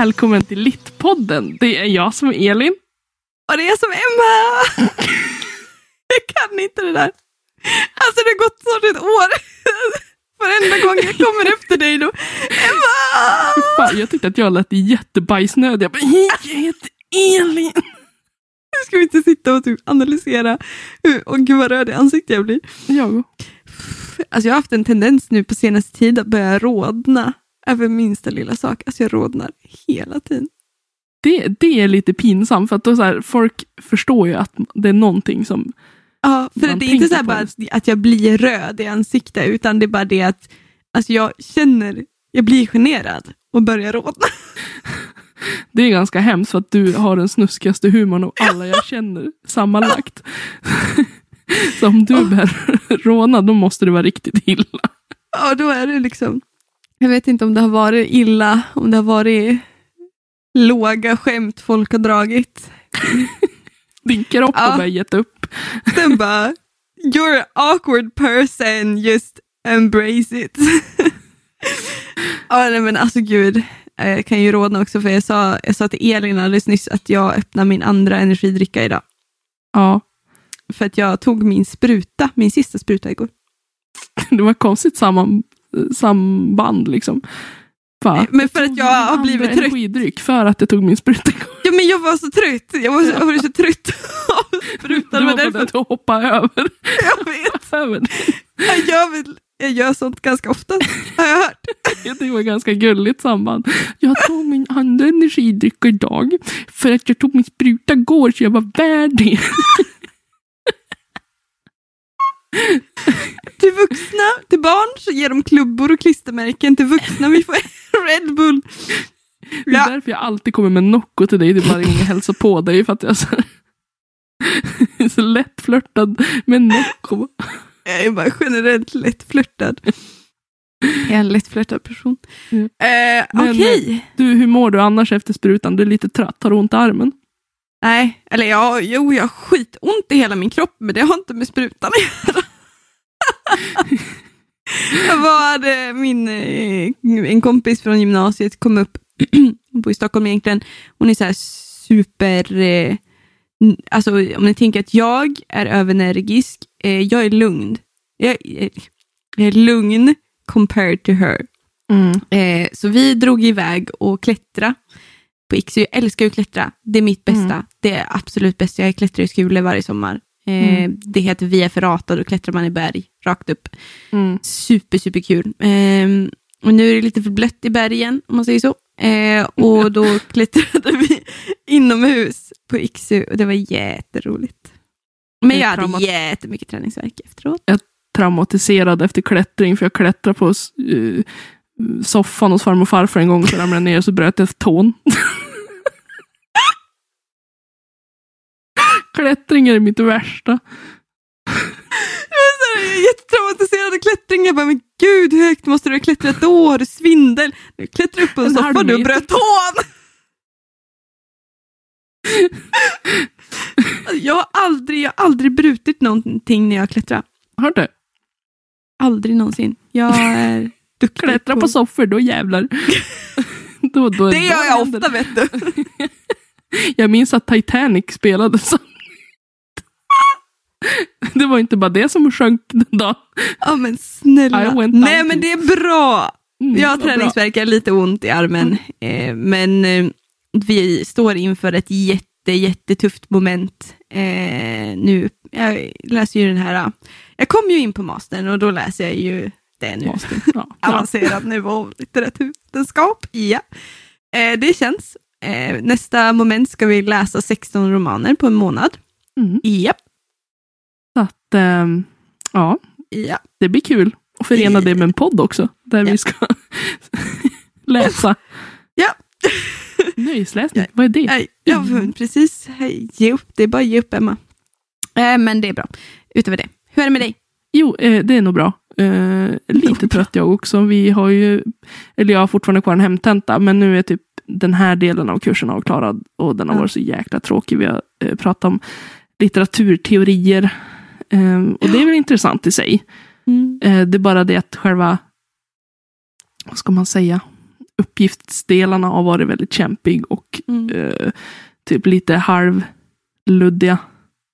Och välkommen till Littpodden. Det är jag som är Elin. Och det är jag som är Emma! jag kan inte det där. Alltså det har gått snart ett år. Varenda gång jag kommer efter dig då. Emma! Fan, jag tyckte att jag lät jättebajsnödig. Jag bara, hej, jag heter Elin. Nu ska vi inte sitta och typ analysera. Åh gud vad röd i ansiktet jag blir. Jag Alltså jag har haft en tendens nu på senaste tid att börja rodna över minsta lilla sak. Alltså jag rodnar hela tiden. det, det är lite pinsamt för att då så här, folk förstår ju att det är någonting som... Ja, för Man det är inte så bara att, jag blir röd i ansiktet, utan det är bara det att alltså jag känner, jag blir generad och börjar rodna. Det är ganska hemskt för att du har den snuskigaste humorn av alla jag känner sammanlagt. Så om du bär råna då måste det vara riktigt illa. Ja, då är det liksom, jag vet inte om det har varit illa, om det har varit låga skämt folk har dragit. Din kropp Ja. har bara gett upp. Sen bara, you're an awkward person, just embrace it. ja, nej, men alltså gud, jag kan ju rodna också, för jag sa, jag sa till Elin alldeles nyss att jag öppnar min andra energidricka idag. Ja, För att jag tog min spruta, min sista spruta igår. det var konstigt samman, samband liksom. Bara, Men för att jag har blivit trött. energidryck för att jag tog min spruta. Ja, men jag var så trött. Jag var så, jag var så trött av sprutan. Det var för därför att du hoppade över. jag vet. över. Jag gör, väl, jag gör sånt ganska ofta, har jag hört. Det var ganska gulligt samband. Jag tog min andra energidryck idag för att jag tog min spruta igår så jag var värd det. Till vuxna, till barn så ger de klubbor och klistermärken. Till vuxna vi får Red Bull. Det är Ja. därför jag alltid kommer med Nocco till dig. Det är bara ingen hälsa på dig för att jag är så, jag så lättflörtad med Nocco. Jag är bara generellt lättflörtad. Jag är en lättflörtad person. Mm. Eh, Okej. Du, hur mår du annars efter sprutan? Du är lite trött. Har du ont i armen? Nej, eller ja, jo, jag har skitont i hela min kropp, men det har inte med sprutan att göra. Jag var, hade min, eh, en kompis från gymnasiet kom upp, hon bor i Stockholm egentligen, hon är så här super, eh, alltså om ni tänker att jag är överenergisk, eh, jag är lugn. Jag, jag är lugn compared to her. Mm. Eh, så vi drog iväg och klättra på Iksu. Jag älskar att klättra. Det är mitt bästa. Mm. Det är absolut bästa. Jag klättrar i skulor varje sommar. Eh, Mm. Det heter Via Ferrata. Då klättrar man i berg rakt upp. Mm. Super, super kul. Eh, och nu är det lite för blött i bergen, om man säger så. Eh, och då klättrade vi inomhus på Iksu och det var jätteroligt. Men jag hade traumat- jättemycket träningsvärk efteråt. Traumatiserad efter klättring för jag klättrade på uh, soffan hos farmor och farfar en gång så ramlade jag ner och så bröt jag tån. Klättring är mitt värsta. Jag här jättetraumatiserad av klättring. Jag bara, men gud hur högt måste du ha klättrat då? Har du svindel? Du klättrar upp på en soffa och du meter. bröt tån! jag, har aldrig, jag har aldrig brutit någonting när jag klättrar. Har du? Aldrig någonsin. Jag är duktig Klättra på soffor, då jävlar. då, då, Det då gör jag händer ofta vet du. Jag minns att Titanic spelade så. Det var inte bara det som sjönk den dagen. Ja men snälla. Nej men det är bra. Mm, Jag har träningsvärk, jag har lite ont i armen. Eh, men eh, vi står inför ett jätte, jättetufft moment eh, nu. Jag läser ju den här, jag kom ju in på mastern och då läser jag ju det nu. Måste. Ja. Ja. Avancerad nivå av litteraturvetenskap. Ja. Eh, det känns. Eh, nästa moment ska vi läsa 16 romaner på en månad. Mm. Ja. Så att, ehm, ja, ja. det blir kul att förena det med en podd också. Där Ja. vi ska läsa. Ja. Nöjesläsning, Ja. vad är det? Ja, men precis. Ge upp. Det är bara att ge upp, Emma. Eh, men det är bra. Utöver det, hur är det med dig? Jo, eh, det är nog bra. Eh, lite trött jag också. Vi har ju, eller jag har fortfarande kvar en hemtenta, men nu är typ den här delen av kursen avklarad och den har Ja. varit så jäkla tråkig. Vi har eh, pratat om litteraturteorier eh, och det är väl intressant i sig. Mm. Eh, det är bara det att själva, vad ska man säga, uppgiftsdelarna har varit väldigt kämpig och Mm. typ lite halvluddiga.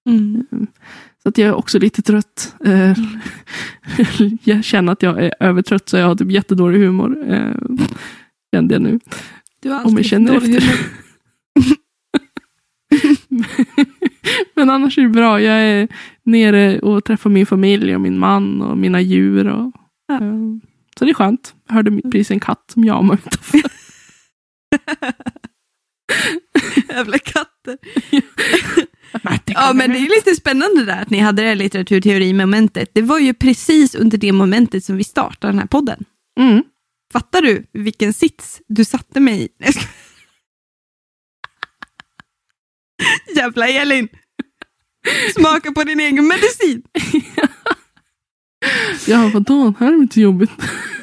Mm. Att jag är också lite trött. Eh, jag känner att jag är övertrött så jag har typ jättedålig humor. Eh, kände jag nu. Du har Om jag känner efter. Men annars är det bra. Jag är nere och träffar min familj och min man och mina djur. Och, Ja. eh, så det är skönt. Jag hörde precis en katt som jamade utanför. Jävla katter. Ja, men det är lite spännande där att ni hade det här litteraturteori-momentet. Det var ju precis under det momentet som vi startade den här podden. Mm. Fattar du vilken sits du satte mig i? Jävla Elin! Smaka på din egen medicin. Ja, vadå? Det här är inte jobbigt.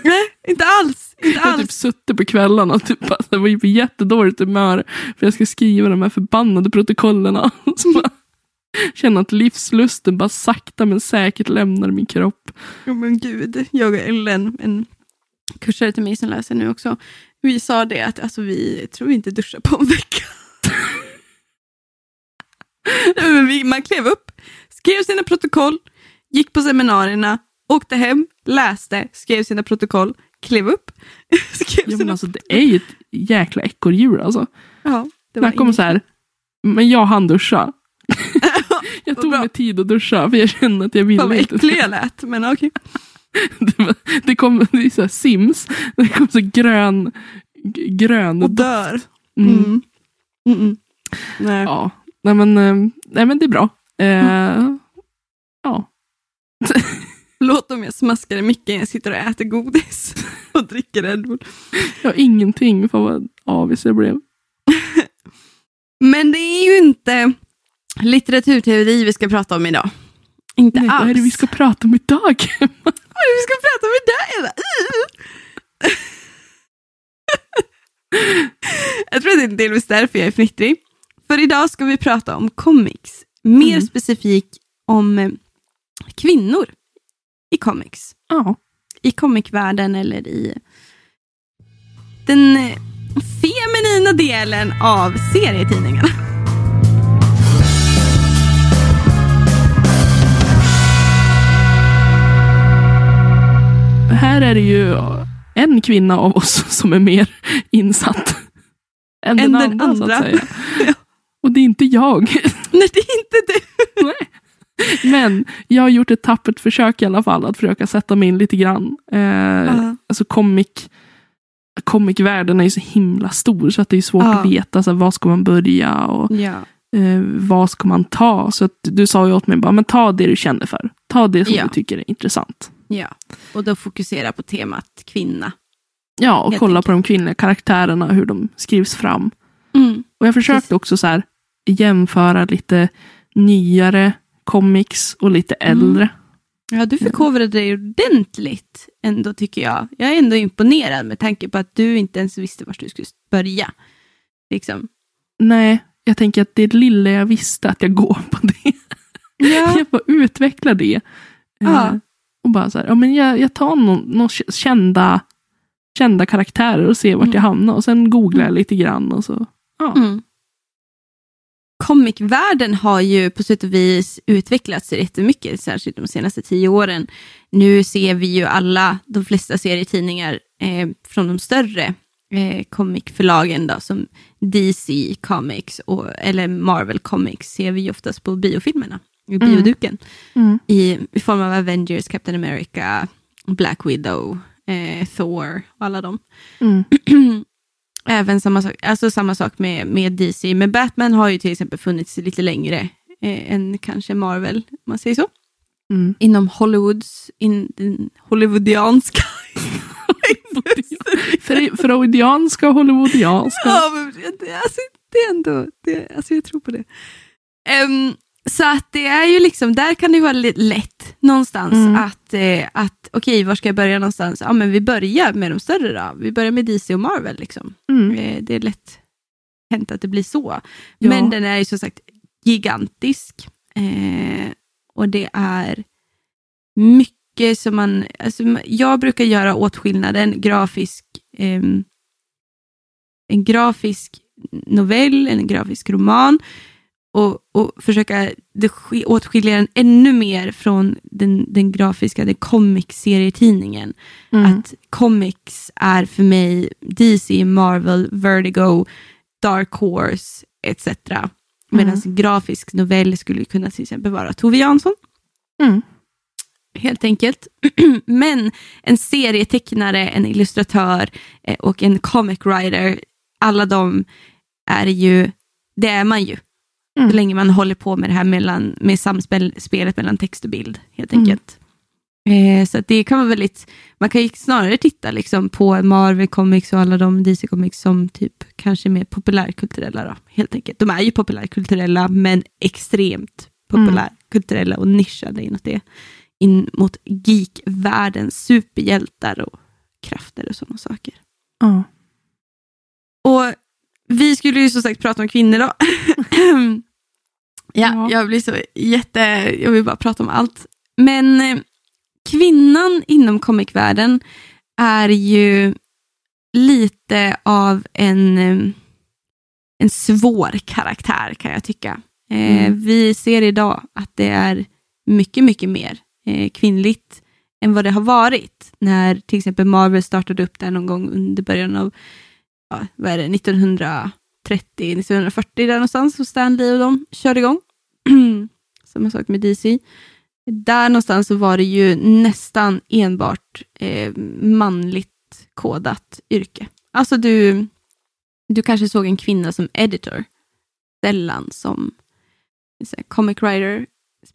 Nej, inte alls. Inte Jag har typ suttit på kvällarna och typ, jag var ju på jättedåligt humör. För jag ska skriva de här förbannade protokollen. Så bara, känner att livslusten bara sakta men säkert lämnar min kropp. Oh, men gud, jag och Ellen, en kursare till mig som läser nu också, vi sa det att alltså, vi tror inte duschar på en vecka. Vi, man klev upp, skrev sina protokoll, gick på seminarierna, åkte hem, läste, skrev sina protokoll, klev upp, skrev Ja, men alltså, det är ju ett jäkla ekorrhjul alltså. ja, det kommer inget- så här, men jag hann duscha. jag tog mig tid att duscha för jag kände att jag ville Fan vad inte. äcklig jag lät, men okej. Det, var, det kom det är så här Sims, det kom så grön, grön Och dör. Mm. Mm. Mm. Mm. Nej. Ja, nej men, eh, nej men det är bra. Eh, ja, Låt om jag smaskar i micken, jag sitter och äter godis och dricker Red Bull. jag har ingenting för vad avis jag blev. Men det är ju inte litteraturteori vi ska prata om idag. Inte Nej, alls. vad är det vi ska prata om idag? Vad är det vi ska prata om idag? Jag tror att det är delvis därför jag är fnittrig. För idag ska vi prata om comics. Mer Mm. specifikt om eh, kvinnor i comics. ja, I comicvärlden eller i den eh, feminina delen av serietidningarna. här är det ju en kvinna av oss som är mer insatt än, Än den, den andra, så andra. att säga. Och det är inte jag. Nej, det är inte du. Nej. Men jag har gjort ett tappert försök i alla fall att försöka sätta mig in lite grann. Eh, Ja. Alltså comic, comicvärlden är ju så himla stor så att det är svårt Ja. att veta så här, var ska man börja och Ja. eh, vad ska man ta. Så att du sa ju åt mig bara, men ta det du känner för. Ta det som Ja. du tycker är intressant. ja. Och då fokusera på temat kvinna. Ja, och Helt kolla enkelt. på de kvinnliga karaktärerna, hur de skrivs fram. Mm. Och jag försökte Precis. också så här, jämföra lite nyare comics och lite Mm. äldre. Ja, du förkovrade dig ordentligt ändå tycker jag. Jag är ändå imponerad med tanke på att du inte ens visste var du skulle börja. Liksom. Nej, jag tänker att det lilla jag visste att jag går på det. Ja. Jag får utveckla det. Ja. Eh, Och bara så här, ja, men jag, jag tar någon, någon kända, kända karaktärer och ser vart Mm. jag hamnar. Och sen googlar jag lite grann. Och så. Ja. Mm. Comicvärlden har ju på sätt och vis utvecklats jättemycket, särskilt de senaste tio åren. Nu ser vi ju alla, de flesta serietidningar eh, från de större eh, comicförlagen då, som DC Comics och, eller Marvel Comics ser vi ju oftast på biofilmerna, i Mm. bioduken. Mm. i, i form av Avengers, Captain America, Black Widow, eh, Thor och alla dem. Mm. Även samma sak, alltså samma sak med, med DC, men Batman har ju till exempel funnits lite längre eh, än kanske Marvel, om man säger så. Mm. Inom Hollywoods, in, den hollywoodianska. Fre- Freudianska och hollywoodianska. ja, men det, alltså, det är ändå, det, alltså jag tror på det. Ehm, så att det är ju liksom, där kan det vara lite lätt någonstans Mm. att, eh, att okej, var ska jag börja någonstans? Ja, men vi börjar med de större då. Vi börjar med DC och Marvel liksom. Mm. Eh, det är lätt hänt att det blir så. Ja. Men den är ju som sagt gigantisk. Eh, och det är mycket som man, alltså, jag brukar göra åtskillnaden grafisk, ehm, en grafisk novell, en grafisk roman och, och försöka åtskilja den ännu mer från den, den grafiska, den comic-serietidningen. Mm. Att comics är för mig DC, Marvel, Vertigo, Dark Horse etc. Medan grafisk novell skulle kunna till exempel vara Tove Jansson. Mm. Helt enkelt. Men en serietecknare, en illustratör eh, och en comic writer, alla de är ju, det är man ju. Mm. Så länge man håller på med det här mellan, med samspelet mellan text och bild, helt Mm. enkelt. Eh, så det kan vara väldigt, man kan ju snarare titta liksom på Marvel Comics och alla de DC Comics som typ kanske mer populärkulturella då, helt enkelt. De är ju populärkulturella, men extremt populärkulturella och nischade inåt det. In mot geekvärldens superhjältar och krafter och sådana saker. Ja. Och vi skulle ju som sagt prata om kvinnor då. ja, Ja. jag blir så jätte, jag vill bara prata om allt. Men eh, kvinnan inom comicvärlden är ju lite av en, eh, en svår karaktär kan jag tycka. Eh, Mm. Vi ser idag att det är mycket, mycket mer kvinnligt än vad det har varit när till exempel Marvel startade upp där någon gång under början av ja, vad är det, 1930, 1940 där någonstans, och Stan Lee och de körde igång. Samma sak med DC. Där någonstans så var det ju nästan enbart eh, manligt kodat yrke. Alltså du, du kanske såg en kvinna som editor, sällan som här, comic writer.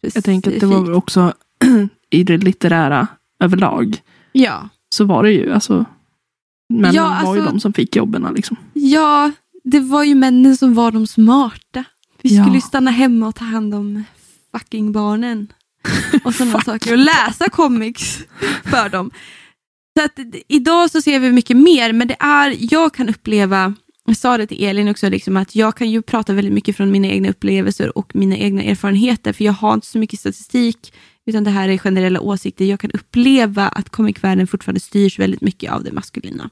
Jag tänker att det var också i det litterära överlag. Ja, Så var det ju, alltså. Männen Ja, var ju alltså- de som fick jobben liksom. Ja, det var ju männen som var de smarta. Vi Ja. skulle ju stanna hemma och ta hand om fucking barnen. Och sådana saker. Och läsa comics för dem. Så att, idag så ser vi mycket mer, men det är, jag kan uppleva, jag sa det till Elin också, liksom, att jag kan ju prata väldigt mycket från mina egna upplevelser och mina egna erfarenheter, för jag har inte så mycket statistik, utan det här är generella åsikter. Jag kan uppleva att comicvärlden fortfarande styrs väldigt mycket av det maskulina.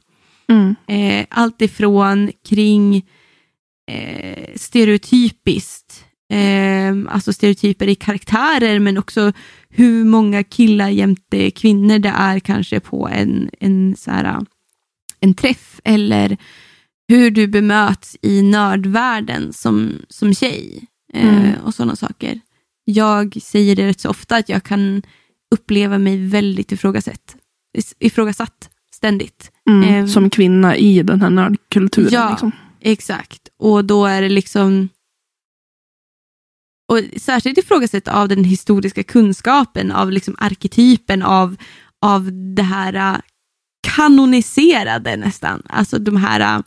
Mm. Eh, allt ifrån kring eh, stereotypiskt, eh, alltså stereotyper i karaktärer, men också hur många killar jämte kvinnor det är kanske på en, en, så här, en träff, eller hur du bemöts i nördvärlden som, som tjej eh, Mm. och sådana saker. Jag säger det rätt så ofta att jag kan uppleva mig väldigt ifrågasatt, ifrågasatt ständigt. Mm. Ehm. som kvinna i den här nördkulturen. Ja. Liksom. Exakt. Och då är det liksom... Och särskilt ifrågasatt av den historiska kunskapen, av liksom arketypen, av, av det här äh, kanoniserade nästan. Alltså de här,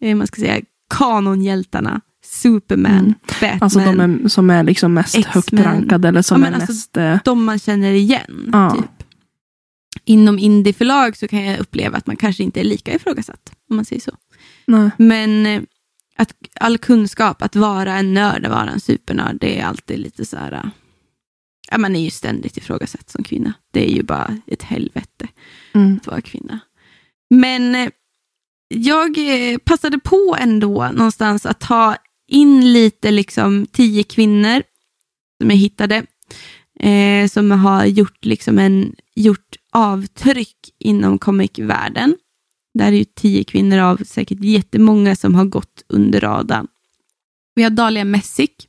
äh, man ska säga, kanonhjältarna. Superman, Mm. Batman, Alltså de är, som är liksom mest högt rankade eller som Ja, är alltså- mest... Eh, de man känner igen. Ja. Typ. Inom indieförlag så kan jag uppleva att man kanske inte är lika ifrågasatt, om man säger så. nej. Men eh, att all kunskap, att vara en nörd, att vara en supernörd, det är alltid lite så här... äh, Ja, man är ju ständigt ifrågasatt som kvinna. Det är ju bara ett helvete Mm. att vara kvinna. Men eh, jag eh, passade på ändå någonstans att ta in lite liksom tio kvinnor som jag hittade. Eh, som har gjort, liksom en, gjort avtryck inom comicvärlden. Där är ju tio kvinnor av säkert jättemånga som har gått under radarn. Vi har Dahlia Messick.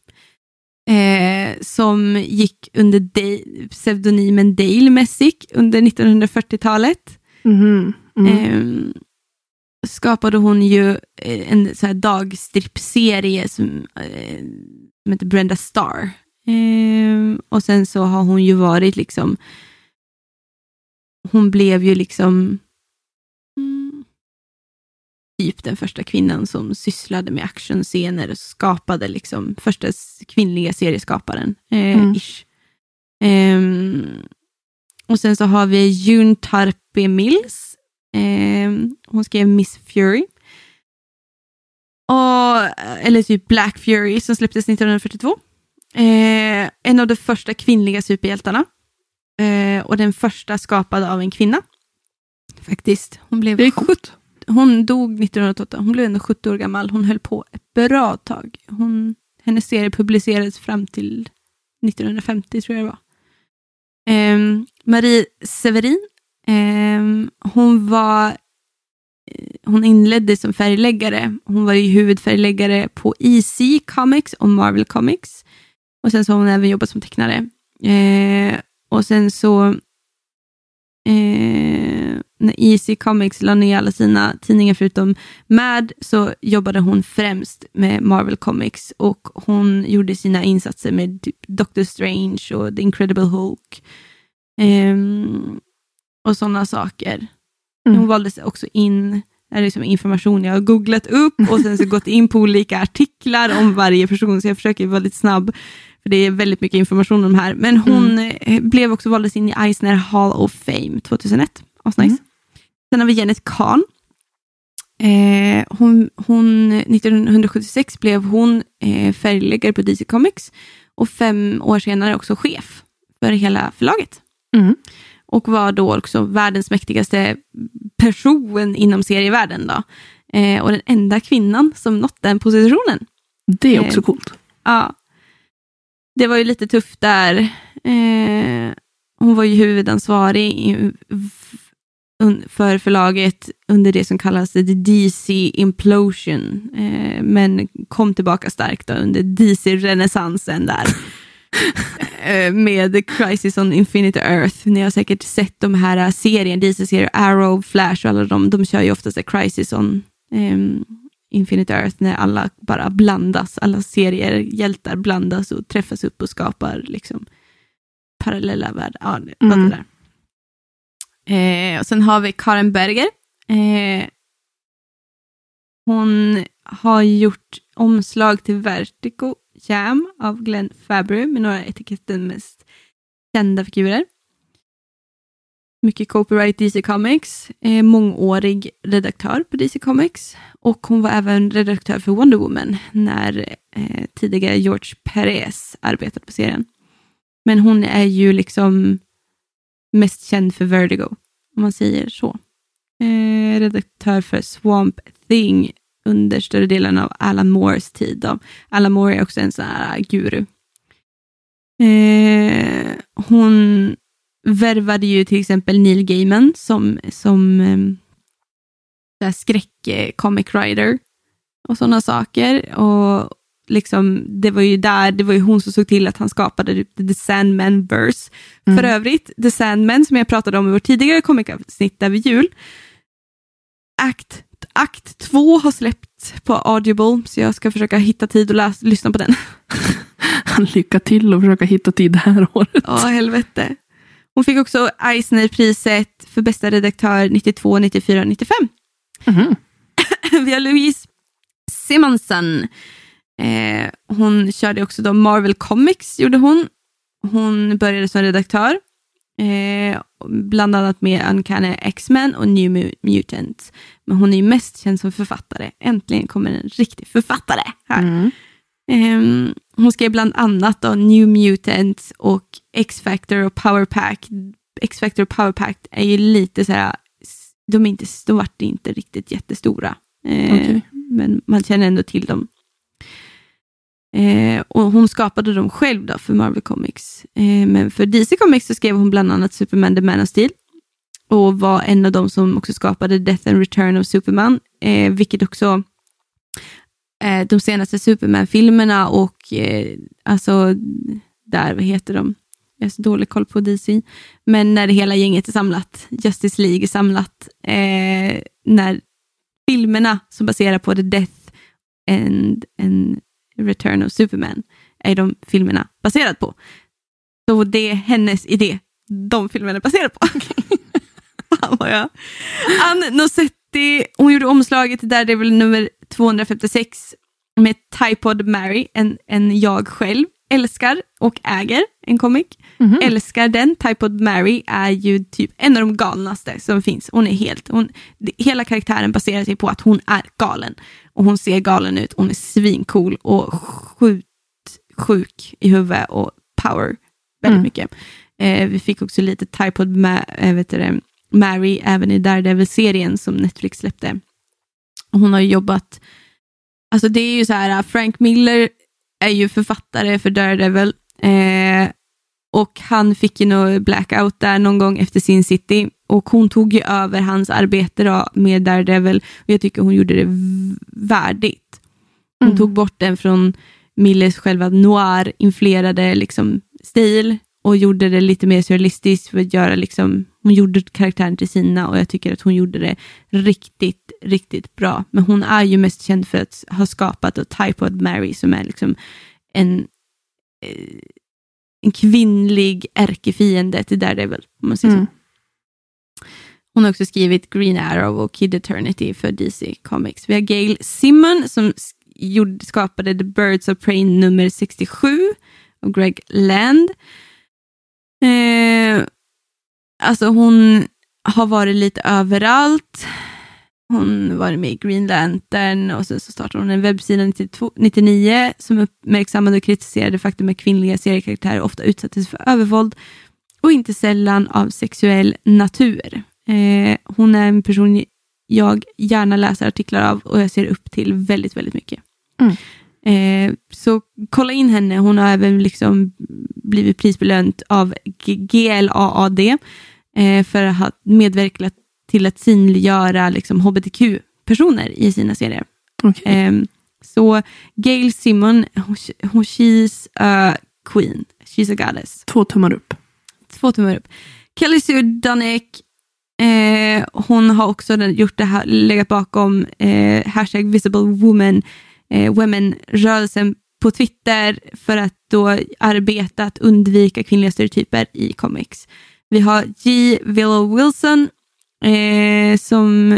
Eh, som gick under Da- pseudonymen Dale Messick under 1940-talet. Mhm. Mm. Ehm, skapade hon ju eh, en så här dagstrippserie som, eh, som heter Brenda Star. Ehm, och sen så har hon ju varit liksom, hon blev ju liksom mm, typ den första kvinnan som sysslade med actionscener och skapade liksom första kvinnliga serieskaparen. Eh, Mm. ish. Ehm, och sen så har vi June Tarpe Mills. Ehm, hon skrev Miss Fury. Och, eller typ Black Fury som släpptes 1942. Eh, en av de första kvinnliga superhjältarna. Eh, och den första skapad av en kvinna. Faktiskt. Hon blev Det är coolt. hon dog 1988, hon blev ändå 70 år gammal. Hon höll på ett bra tag. Hon, hennes serie publicerades fram till 1950 tror jag det var. Um, Marie Severin, um, hon var hon inledde som färgläggare. Hon var ju huvudfärgläggare på EC Comics och Marvel Comics. Och sen så har hon även jobbat som tecknare. Eh, och sen så eh, när EC Comics la ner alla sina tidningar förutom Mad så jobbade hon främst med Marvel Comics och hon gjorde sina insatser med typ Doctor Strange och The Incredible Hulk. Eh, och sådana saker. Mm. Hon valde också in är liksom information jag har googlat upp och sen så gått in på olika artiklar om varje person, så jag försöker vara lite snabb, för det är väldigt mycket information om de här. Men hon mm. blev också valdes in i Eisner Hall of Fame 2001. Asnice. Mm. Sen har vi Janet Kahn. Eh, hon, hon, 1976 blev hon eh, färgläggare på DC Comics och fem år senare också chef för hela förlaget. Mm och var då också världens mäktigaste person inom serievärlden. Då. Eh, och den enda kvinnan som nått den positionen. Det är också eh, coolt. Ja. Det var ju lite tufft där. Eh, hon var ju huvudansvarig för förlaget under det som kallas the DC Implosion, eh, men kom tillbaka starkt under DC-renässansen där. Eh, med Crisis on Infinite Earth. Ni har säkert sett de här serien, DC-serier, Arrow, Flash och alla de, de kör ju oftast Crisis on um, Infinite Earth när alla bara blandas, alla serier, hjältar blandas och träffas upp och skapar liksom parallella världar. Ja, mm. där. Eh, och sen har vi Karen Berger. Eh, hon har gjort omslag till Vertigo Jam av Glenn Fabry med några etiketten mest kända figurer. Mycket copyright DC Comics, eh, mångårig redaktör på DC Comics och hon var även redaktör för Wonder Woman när eh, tidigare George Perez arbetade på serien. Men hon är ju liksom mest känd för Vertigo, om man säger så. Eh, redaktör för Swamp Thing under större delen av Alan Moores tid. Då. Alan Moore är också en sån här guru. Eh, hon värvade ju till exempel Neil Gaiman som, som eh, skräck-comic writer och sådana saker. Och liksom, det var ju där, det var ju hon som såg till att han skapade The Sandman-verse. Mm. För övrigt, The Sandman som jag pratade om i vårt tidigare komikavsnitt över jul, Act akt två har släppt på Audible, så jag ska försöka hitta tid och läsa, lyssna på den. Lycka till och försöka hitta tid det här året. Ja, helvete. Hon fick också Eisner-priset för bästa redaktör 92, 94 och 95. Mm. Vi har Louise Simonson. Eh, hon körde också då Marvel Comics, gjorde hon. Hon började som redaktör Eh, bland annat med Uncanny X-Men och New Mutants. Men hon är ju mest känd som författare. Äntligen kommer en riktig författare här. Mm. Eh, hon skrev bland annat då New Mutants och X-Factor och Power Pack. X-Factor och Power Pack är ju lite så här, de, är inte, de vart inte riktigt jättestora. Eh, okay. Men man känner ändå till dem. Eh, och hon skapade dem själv då för Marvel Comics. Eh, men för DC Comics så skrev hon bland annat Superman The Man of Steel. Och var en av de som också skapade Death and Return of Superman. Eh, vilket också eh, de senaste Superman-filmerna och eh, alltså där, vad heter de? Jag har så dålig koll på DC. Men när det hela gänget är samlat, Justice League är samlat, eh, när filmerna som baserar på The Death and, and Return of Superman är de filmerna baserat på. Så det är hennes idé de filmerna är baserade på. Fan vad jag... Ann hon gjorde omslaget till Daredevil nummer 256 med Typod Mary, en, en jag själv älskar och äger en komik. Mm -hmm. Älskar den. Typod Mary är ju typ en av de galnaste som finns. Hon är helt, hon, hela karaktären baserar sig på att hon är galen. Och hon ser galen ut, hon är svincool och sjukt sjuk i huvudet och power väldigt mm. mycket. Eh, vi fick också lite Typod Ma äh, vet det, Mary även i Daredevil-serien som Netflix släppte. Hon har jobbat, alltså det är ju så här, Frank Miller är ju författare för Daredevil. Eh, och han fick ju någon blackout där någon gång efter Sin City. Och hon tog ju över hans arbete då med Daredevil. Och jag tycker hon gjorde det värdigt. Hon Mm. tog bort den från Millers själva noir-influerade liksom, stil och gjorde det lite mer surrealistiskt för att göra liksom, hon gjorde karaktären till sina och jag tycker att hon gjorde det riktigt, riktigt bra. Men hon är ju mest känd för att ha skapat och Typhoid Mary som är liksom en, eh, en kvinnlig ärkefiende till Daredevil, om man säger Mm. så. Hon har också skrivit Green Arrow och Kid Eternity för DC Comics. Vi har Gail Simon som skapade The Birds of Prey nummer 67 och Greg Land. Eh, alltså hon har varit lite överallt. Hon var med i Green Lantern och sen så startade hon en webbsida 92, 99 som uppmärksammade och kritiserade faktum att kvinnliga seriekaraktärer ofta utsattes för övervåld och inte sällan av sexuell natur. Eh, hon är en person jag gärna läser artiklar av och jag ser upp till väldigt, väldigt mycket. Mm. Eh, så kolla in henne. Hon har även liksom blivit prisbelönt av GLAAD eh, för att ha medverkat till att synliggöra liksom, hbtq-personer i sina serier. Okej. Ehm, så Gail Simon, hon, hon, she's a queen. She's a goddess. Två tummar upp. Två tummar upp. Kelly Sue Dunneck, eh, hon har också gjort det här, legat bakom eh, hashtag visible woman, eh, women-rörelsen på Twitter för att då arbeta att undvika kvinnliga stereotyper i comics. Vi har G. Willow Wilson eh, som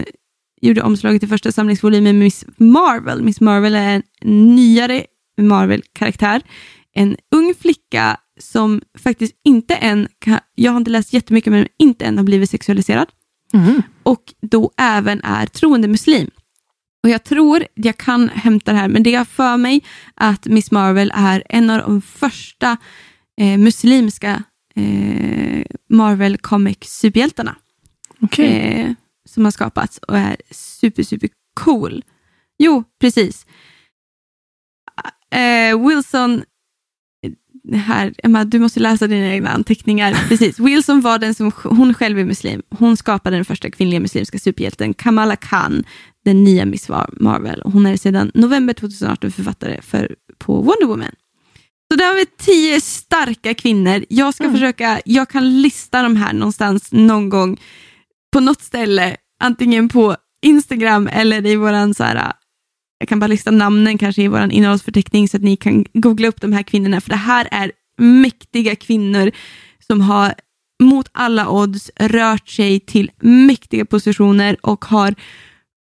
gjorde omslaget till första samlingsvolymen Miss Marvel. Miss Marvel är en nyare Marvel-karaktär. En ung flicka som faktiskt inte än, jag har inte läst jättemycket, men inte än har blivit sexualiserad. Mm. Och då även är troende muslim. Och jag tror, jag kan hämta det här, men det är för mig att Miss Marvel är en av de första eh, muslimska eh, Marvel Comic superhjältarna Okej. eh, som har skapats och är super, super cool. Jo, precis. Eh, Wilson, här, Emma, du måste läsa dina egna anteckningar. Precis. Wilson var den som, hon själv är muslim. Hon skapade den första kvinnliga muslimska superhjälten, Kamala Khan, den nya Miss Marvel. Hon är sedan november 2018 författare för, på Wonder Woman. Så där har vi tio starka kvinnor. Jag ska Mm. försöka, jag kan lista de här någonstans någon gång på något ställe, antingen på Instagram eller i våran så här, jag kan bara lista namnen kanske i våran innehållsförteckning så att ni kan googla upp de här kvinnorna, för det här är mäktiga kvinnor som har mot alla odds rört sig till mäktiga positioner och har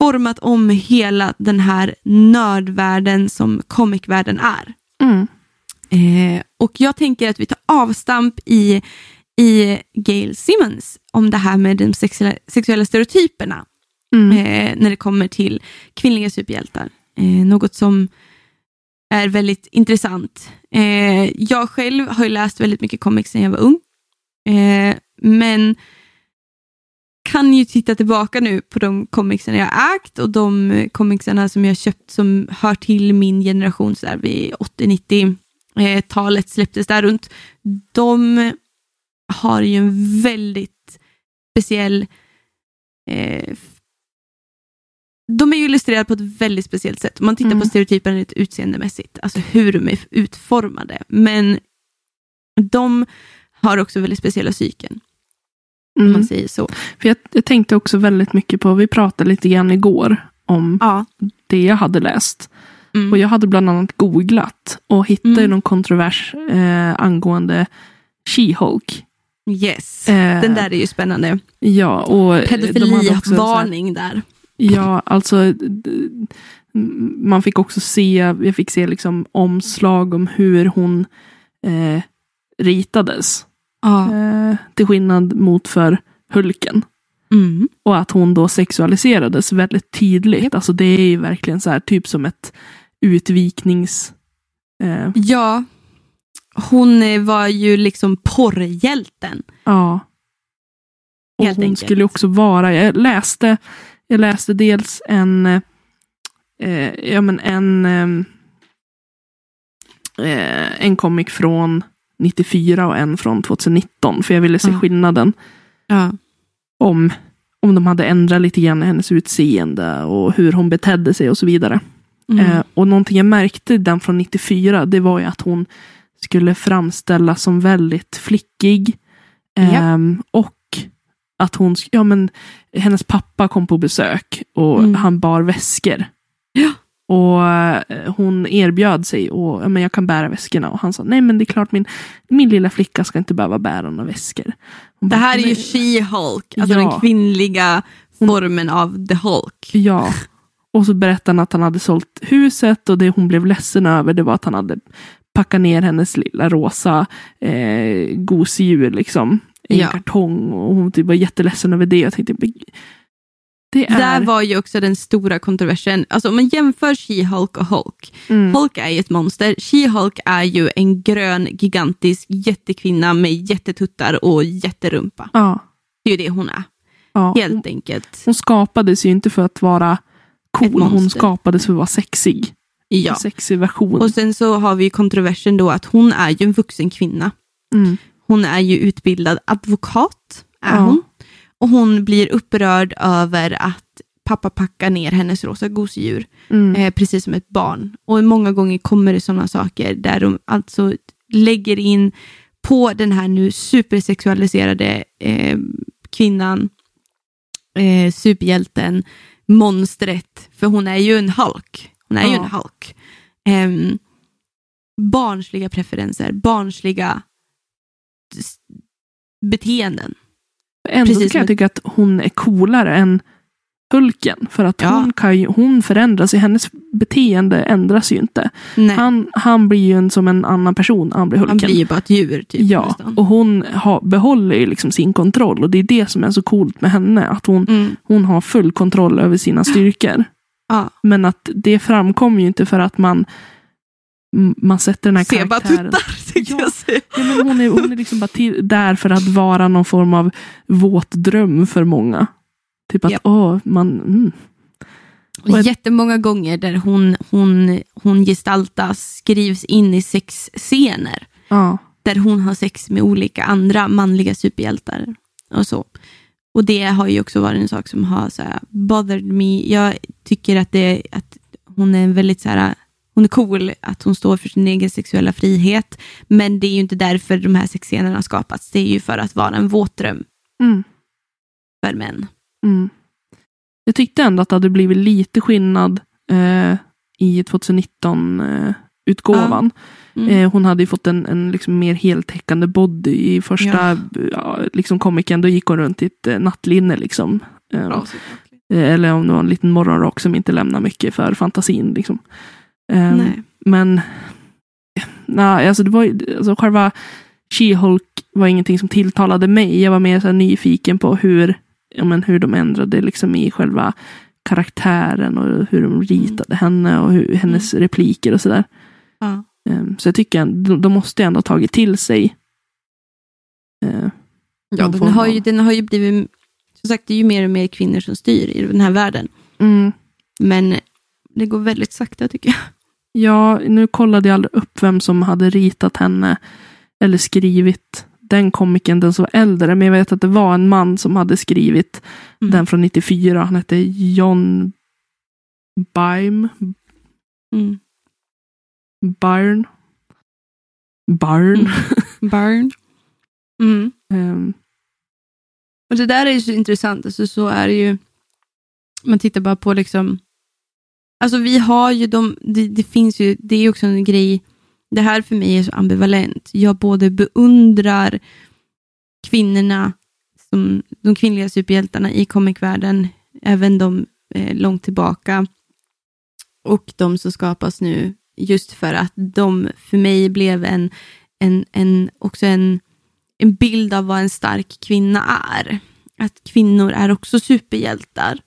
format om hela den här nördvärlden som comicvärlden är. Mm. Eh, och jag tänker att vi tar avstamp i, i Gail Simmons om det här med de sexuella, sexuella stereotyperna Mm. eh, när det kommer till kvinnliga superhjältar. Eh, något som är väldigt intressant. Eh, jag själv har ju läst väldigt mycket comics sedan jag var ung. Eh, men kan ju titta tillbaka nu på de comicsen jag ägt och de eh, comicsarna som jag köpt som hör till min generation så där vid 80-90-talet släpptes där runt. De har ju en väldigt speciell eh, de är ju illustrerade på ett väldigt speciellt sätt. Om man tittar Mm. på stereotyperna lite utseendemässigt, alltså hur de är utformade. Men de har också väldigt speciella psyken, Mm. man säger så. För jag, jag tänkte också väldigt mycket på, vi pratade lite grann igår om Ja. det jag hade läst. Mm. Och jag hade bland annat googlat och hittade Mm. någon kontrovers eh, angående She-Hulk. Yes, Eh, den där är ju spännande. Ja, och Pedofilivarning där. Ja, alltså man fick också se, jag fick se liksom omslag om hur hon eh, ritades. Ja. Eh, till skillnad mot för Hulken. Mm. Och att hon då sexualiserades väldigt tydligt. Alltså det är ju verkligen så här, typ som ett utviknings... Eh, ja, hon eh, var ju liksom porrhjälten. ja. Och Helt hon enkelt. skulle också vara, jag läste, jag läste dels en, eh, eh, ja, men en, ehm, eh, en comic från 94 och en från 2019. För jag ville se Ja. skillnaden. Ja. Om, om de hade ändrat lite grann i hennes utseende och hur hon betedde sig och så vidare. Mm. Eh, och någonting jag märkte i den från 94, det var ju att hon skulle framställas som väldigt flickig. Ehm, och att hon, ja men hennes pappa kom på besök och Mm. han bar väskor. Ja. Och eh, hon erbjöd sig och men jag kan bära väskorna. Och han sa, nej men det är klart min, min lilla flicka ska inte behöva bära några väskor. Hon Det bara, här är ju "Men- She-Hulk, alltså Ja. den kvinnliga formen av The Hulk. Ja. Och så berättade han att han hade sålt huset och det hon blev ledsen över det var att han hade packat ner hennes lilla rosa eh, gosedjur liksom. I Ja. en kartong och hon typ var jätteledsen över det. Jag tänkte, "Men det är... Där var ju också den stora kontroversen. Alltså om man jämför She-Hulk och Hulk. mm, Hulk är ju ett monster. She-Hulk är ju en grön, gigantisk jättekvinna med jättetuttar och jätterumpa. ja, Det är ju det hon är, ja. Helt enkelt. hon skapades ju inte för att vara cool. Hon skapades för att vara sexig. Ja. En sexig version. Och sen så har vi ju kontroversen då att hon är ju en vuxen kvinna. mm, Hon är ju utbildad advokat, är Ja. hon. Och hon blir upprörd över att pappa packar ner hennes rosa gosedjur, mm, eh, precis som ett barn. Och många gånger kommer det sådana saker där de alltså lägger in på den här nu supersexualiserade eh, kvinnan, eh, superhjälten, monstret, för hon är ju en Hulk. Hon är ju Ja. en Hulk. Ehm, barnsliga preferenser, barnsliga beteenden. Ändå precis kan jag som- tycka att hon är coolare än Hulken. För att Ja. hon, kan ju, hon förändras, ju, hennes beteende ändras ju inte. Nej, Han, han blir ju en, som en annan person han blir Hulken. han blir ju bara ett djur. Typ, ja, nästan. och hon har, behåller ju liksom sin kontroll. Och det är det som är så coolt med henne. Att hon, Mm, hon har full kontroll över sina styrkor. ja. Men att det framkommer ju inte för att man, man sätter den här Se bara karaktären. tuttar, Ja. jag säga. Ja, men hon, är, hon är liksom bara till, där för att vara någon form av våt dröm för många. Typ att, Japp. åh, man... Mm. Och Och ett- jättemånga gånger där hon, hon, hon gestaltas, skrivs in i sexscener. Ja. Där hon har sex med olika andra manliga superhjältar. Och så. Och det har ju också varit en sak som har så här, bothered me. Jag tycker att, det, att hon är väldigt så här, hon är cool, att hon står för sin egen sexuella frihet. Men det är ju inte därför de här sexscenerna har skapats. Det är ju för att vara en våtdröm Mm. för män. Mm. Jag tyckte ändå att det hade blivit lite skillnad eh, i 2019-utgåvan. Mm. Eh, hon hade ju fått en, en liksom mer heltäckande body i första Ja. ja. liksom komikern. Då gick hon runt i ett eh, nattlinne. Liksom. Eh, Bra. eh, eller om det var en liten morgonrock som inte lämnar mycket för fantasin. Liksom. Nej. Men nej, alltså det var alltså själva She-Hulk var ingenting som tilltalade mig. Jag var mer så nyfiken på hur, ja, men hur de ändrade liksom i själva karaktären och hur de ritade henne och hur, hennes repliker och sådär. Ja. Um, så jag tycker de, de måste ändå ha tagit till sig. eh, Ja, den har, ju, den har ju blivit, som sagt, det är ju mer och mer kvinnor som styr i den här världen. mm, Men det går väldigt sakta tycker jag. Ja, nu kollade jag aldrig upp vem som hade ritat henne eller skrivit den komiken, den som var äldre. Men jag vet att det var en man som hade skrivit Mm. den från 94. Han hette John Byrne. Mm. Byrne. Byrne. Barn. Mm. Ehm, Och det där är ju så intressant. Alltså, så är det ju, man tittar bara på liksom, alltså vi har ju de, det, det finns ju, det är också en grej, det här för mig är så ambivalent. Jag både beundrar kvinnorna, som, de kvinnliga superhjältarna i comicvärlden, även de eh, långt tillbaka, och de som skapas nu, just för att de för mig blev en, en, en också en, en bild av vad en stark kvinna är. Att kvinnor är också superhjältar.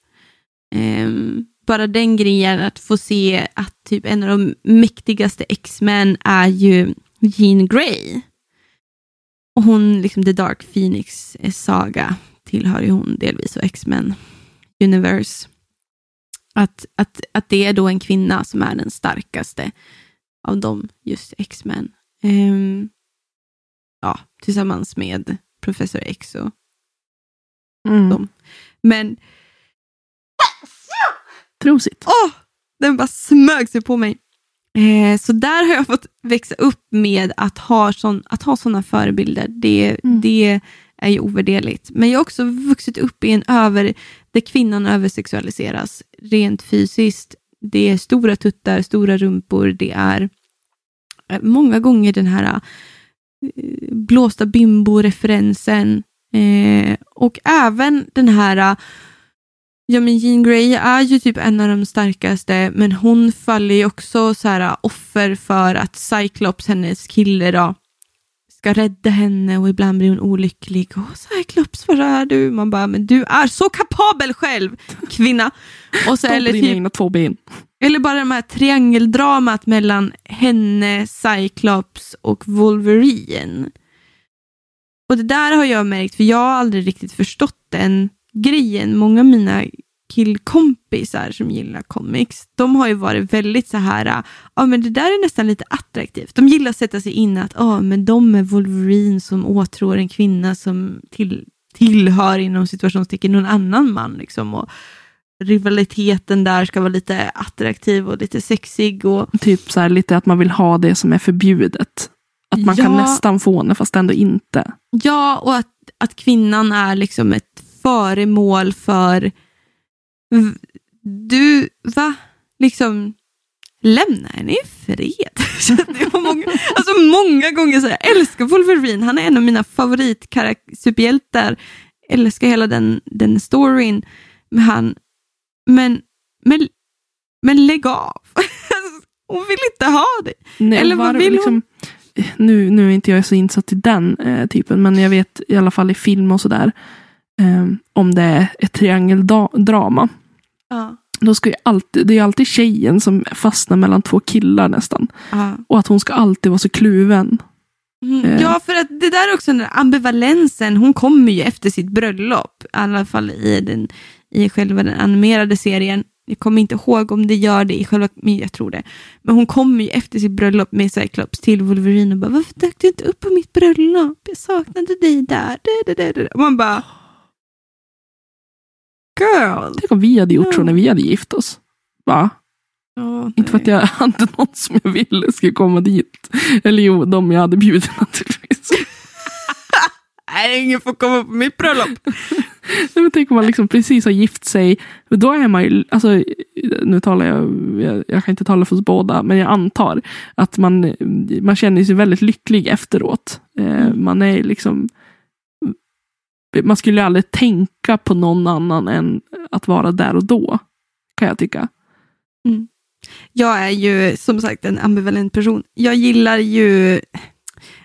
Ehm, bara den grejen att få se att typ en av de mäktigaste X-Men är ju Jean Grey. Och hon, liksom The Dark Phoenix saga, tillhör ju hon delvis och X-Men Universe. Att, att, att det är då en kvinna som är den starkaste av dem, just X-Men. Ehm, ja, tillsammans med Professor X och Mm. dem. Men Prosit. åh, den bara smög sig på mig. Eh, så där har jag fått växa upp med att ha, sån, att ha sådana förebilder. Det, Mm. det är ju ovärderligt. Men jag har också vuxit upp i en över, där kvinnan översexualiseras rent fysiskt. Det är stora tuttar, stora rumpor, det är eh, många gånger den här eh, blåsta bimbo-referensen. Eh, och även den här eh, Ja men Jean Grey är ju typ en av de starkaste men hon faller ju också så här äh, offer för att Cyclops, hennes kille då, ska rädda henne och ibland blir hon olycklig. Åh Cyclops, var är du? Man bara, men du är så kapabel själv, kvinna. Och så, eller, typ, två ben. eller bara det här triangeldramat mellan henne, Cyclops och Wolverine. Och det där har jag märkt, för jag har aldrig riktigt förstått den grejen. Många av mina killkompisar som gillar comics, de har ju varit väldigt så här, ja men det där är nästan lite attraktivt. De gillar att sätta sig in att, ja men de är Wolverine som åtrår en kvinna som till, tillhör inom situationstecken någon annan man liksom. Och rivaliteten där ska vara lite attraktiv och lite sexig och Typ så här lite att man vill ha det som är förbjudet. Att man kan Ja. nästan få det fast ändå inte. Ja, och att, att kvinnan är liksom ett föremål för... Du, va? Liksom, lämna henne i fred. Många, alltså många gånger så jag älskar Wolverine, han är en av mina favoritsuperhjältar. Älskar hela den, den storyn med han. Men, men, men lägg av. Hon vill inte ha det. Nej, Eller vad vill liksom, nu, nu är inte jag så insatt i den eh, typen, men jag vet i alla fall i film och sådär. Eh, om det är ett triangeldrama. Ja. Då ska ju alltid, det är alltid tjejen som fastnar mellan två killar nästan. Ja. Och att hon ska alltid vara så kluven. Mm, Eh. Ja, för att det där är också den där ambivalensen, hon kommer ju efter sitt bröllop, i alla fall i, den, i själva den animerade serien. Jag kommer inte ihåg om det gör det i själva, men jag tror det. Men hon kommer ju efter sitt bröllop med Cyclops till Wolverine och bara, varför dök du inte upp på mitt bröllop? Jag saknade dig där. Och man bara, girl. Tänk om vi hade gjort så när vi hade gift oss. Va? Ja, Inte för att jag hade någon som jag ville skulle komma dit. Eller jo, de jag hade bjudit naturligtvis. Nej, ingen får komma på mitt bröllop. Nej, men tänk om man liksom precis har gift sig. Då är man ju, alltså, nu talar jag, jag, jag kan inte tala för oss båda, men jag antar att man, man känner sig väldigt lycklig efteråt. Eh, man är liksom, man skulle aldrig tänka på någon annan än att vara där och då. Kan jag tycka. Mm. Jag är ju som sagt en ambivalent person. Jag gillar ju,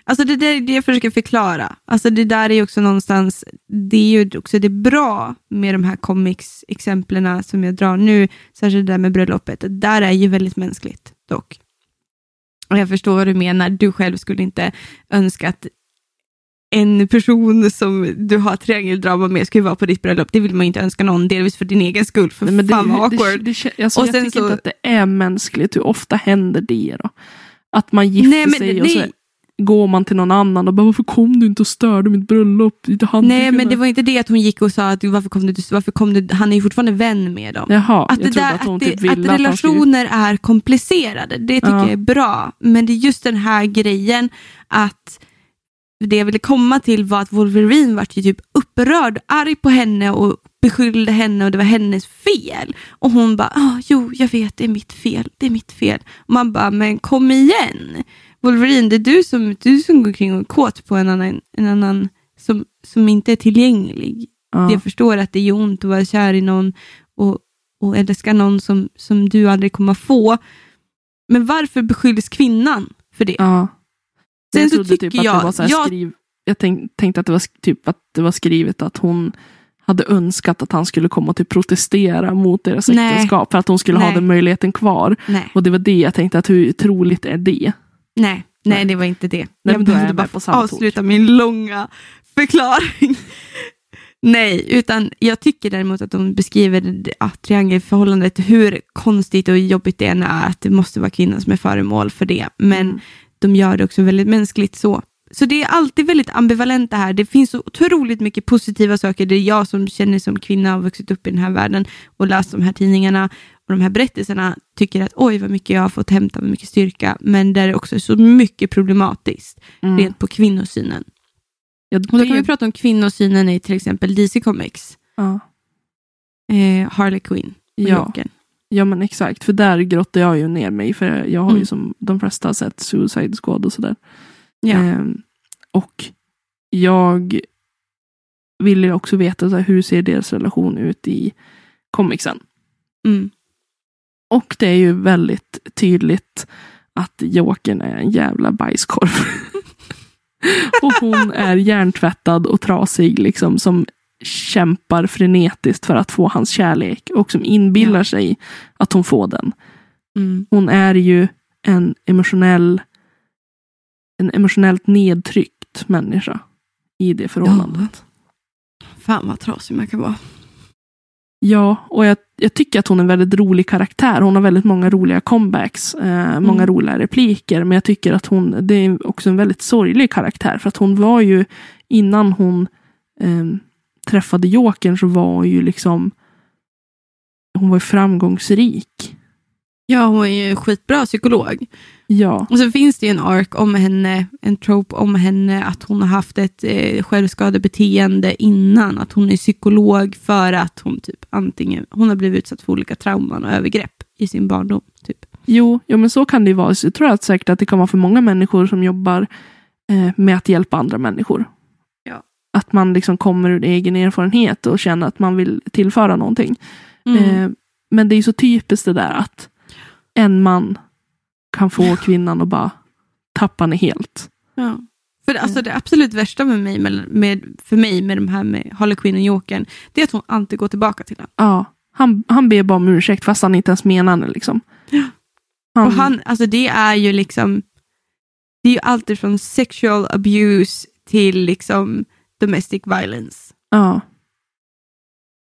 alltså det där är det jag försöker förklara. Alltså det där är ju också någonstans, det är ju också det bra med de här comics-exemplen som jag drar nu, särskilt det där med bröllopet. Det där är ju väldigt mänskligt dock. Och jag förstår vad du menar, du själv skulle inte önska att en person som du har triangeldrama med ska ju vara på ditt bröllop. Det vill man ju inte önska någon, delvis för din egen skull. För Nej, men fan vad det, awkward. det, det, alltså, Och jag tycker så- inte att det är mänskligt. Hur ofta händer det då? Att man gifter Nej, men sig och så nej. går man till någon annan och bara varför kom du inte och störde mitt bröllop? Nej, men det var inte det att hon gick och sa att varför kom du, varför kom du, han är ju fortfarande vän med dem. Jaha, Att, det där, att att, typ att att relationer är komplicerade, det tycker Ja. jag är bra. Men det är just den här grejen att det jag ville komma till var att Wolverine var ju typ upprörd, arg på henne och beskyllde henne och det var hennes fel. Och hon bara, ah, jo jag vet det är mitt fel, det är mitt fel. Och man bara, men kom igen. Wolverine, det är du som, du som går kring och är kåt på en annan, en annan som, som inte är tillgänglig. Ja. Jag förstår att det gör ont att vara kär i någon och, och älska någon som, som du aldrig kommer få. Men varför beskylls kvinnan för det? Ja. Sen jag så trodde typ att jag- det var så här jag- skriv... Jag tänk, tänkte att det var typ att det var skrivet att hon hade önskat att han skulle komma och typ protestera mot deras Nej. äktenskap för att hon skulle ha Nej. den möjligheten kvar. Nej, Och det var det jag tänkte att hur troligt är det? nej, nej, det var inte det. men jag behövde bara avsluta min långa förklaring. Nej, utan jag tycker däremot att de beskriver ja, triangelförhållandet, hur konstigt och jobbigt det än är, att det måste vara kvinnan som är föremål för det. Men Mm. De gör det också väldigt mänskligt så. Så det är alltid väldigt ambivalent det här. Det finns så otroligt mycket positiva saker. Det är jag som känner som kvinna och vuxit upp i den här världen och läst de här tidningarna och de här berättelserna tycker att oj vad mycket jag har fått hämta, vad mycket styrka. Men där är också så mycket problematiskt Mm. rent på kvinnosynen. Ja, Och då det- kan vi prata om kvinnosynen i till exempel DC Comics. ja. Eh, Harley Quinn och Ja. Ja, men exakt. För där grottar jag ju ner mig. För jag har ju Mm. som de flesta sett Suicide Squad och sådär. Ja. Ehm, och jag vill ju också veta så här, hur ser deras relation ut i comicsen. Mm. Och det är ju väldigt tydligt att Jokern är en jävla bajskorv. och hon är hjärntvättad och trasig liksom som kämpar frenetiskt för att få hans kärlek och som inbillar Ja. sig att hon får den. Mm. Hon är ju en emotionell en emotionellt nedtryckt människa i det förhållandet. Fan vad trasig man kan vara. Ja, och jag, jag tycker att hon är en väldigt rolig karaktär. Hon har väldigt många roliga comebacks, eh, många Mm. roliga repliker. Men jag tycker att hon, det är också en väldigt sorglig karaktär. För att hon var ju, innan hon eh, träffade Jokern så var hon ju liksom, hon var ju framgångsrik. Ja, hon är ju skitbra psykolog. Ja, Och så finns det ju en ark om henne, en trope om henne, att hon har haft ett eh, självskadebeteende innan. Att hon är psykolog för att hon typ antingen, hon har blivit utsatt för olika trauman och övergrepp i sin barndom. Typ. jo, jo, men så kan det ju vara. Så jag tror att säkert att det kan vara för många människor som jobbar eh, med att hjälpa andra människor. Att man liksom kommer ur egen erfarenhet och känner att man vill tillföra någonting. Mm. Eh, men det är så typiskt det där att en man kan få kvinnan att bara tappa henne helt. Ja. För det, alltså det absolut värsta med mig, med, med, för mig med de här med Harley Quinn och Jokern, det är att hon alltid går tillbaka till honom. Ja, han, han ber bara om ursäkt fast han inte ens menar det. Liksom. Han, Och han, alltså det är ju liksom, det är ju alltid från sexual abuse till liksom domestic violence. ja,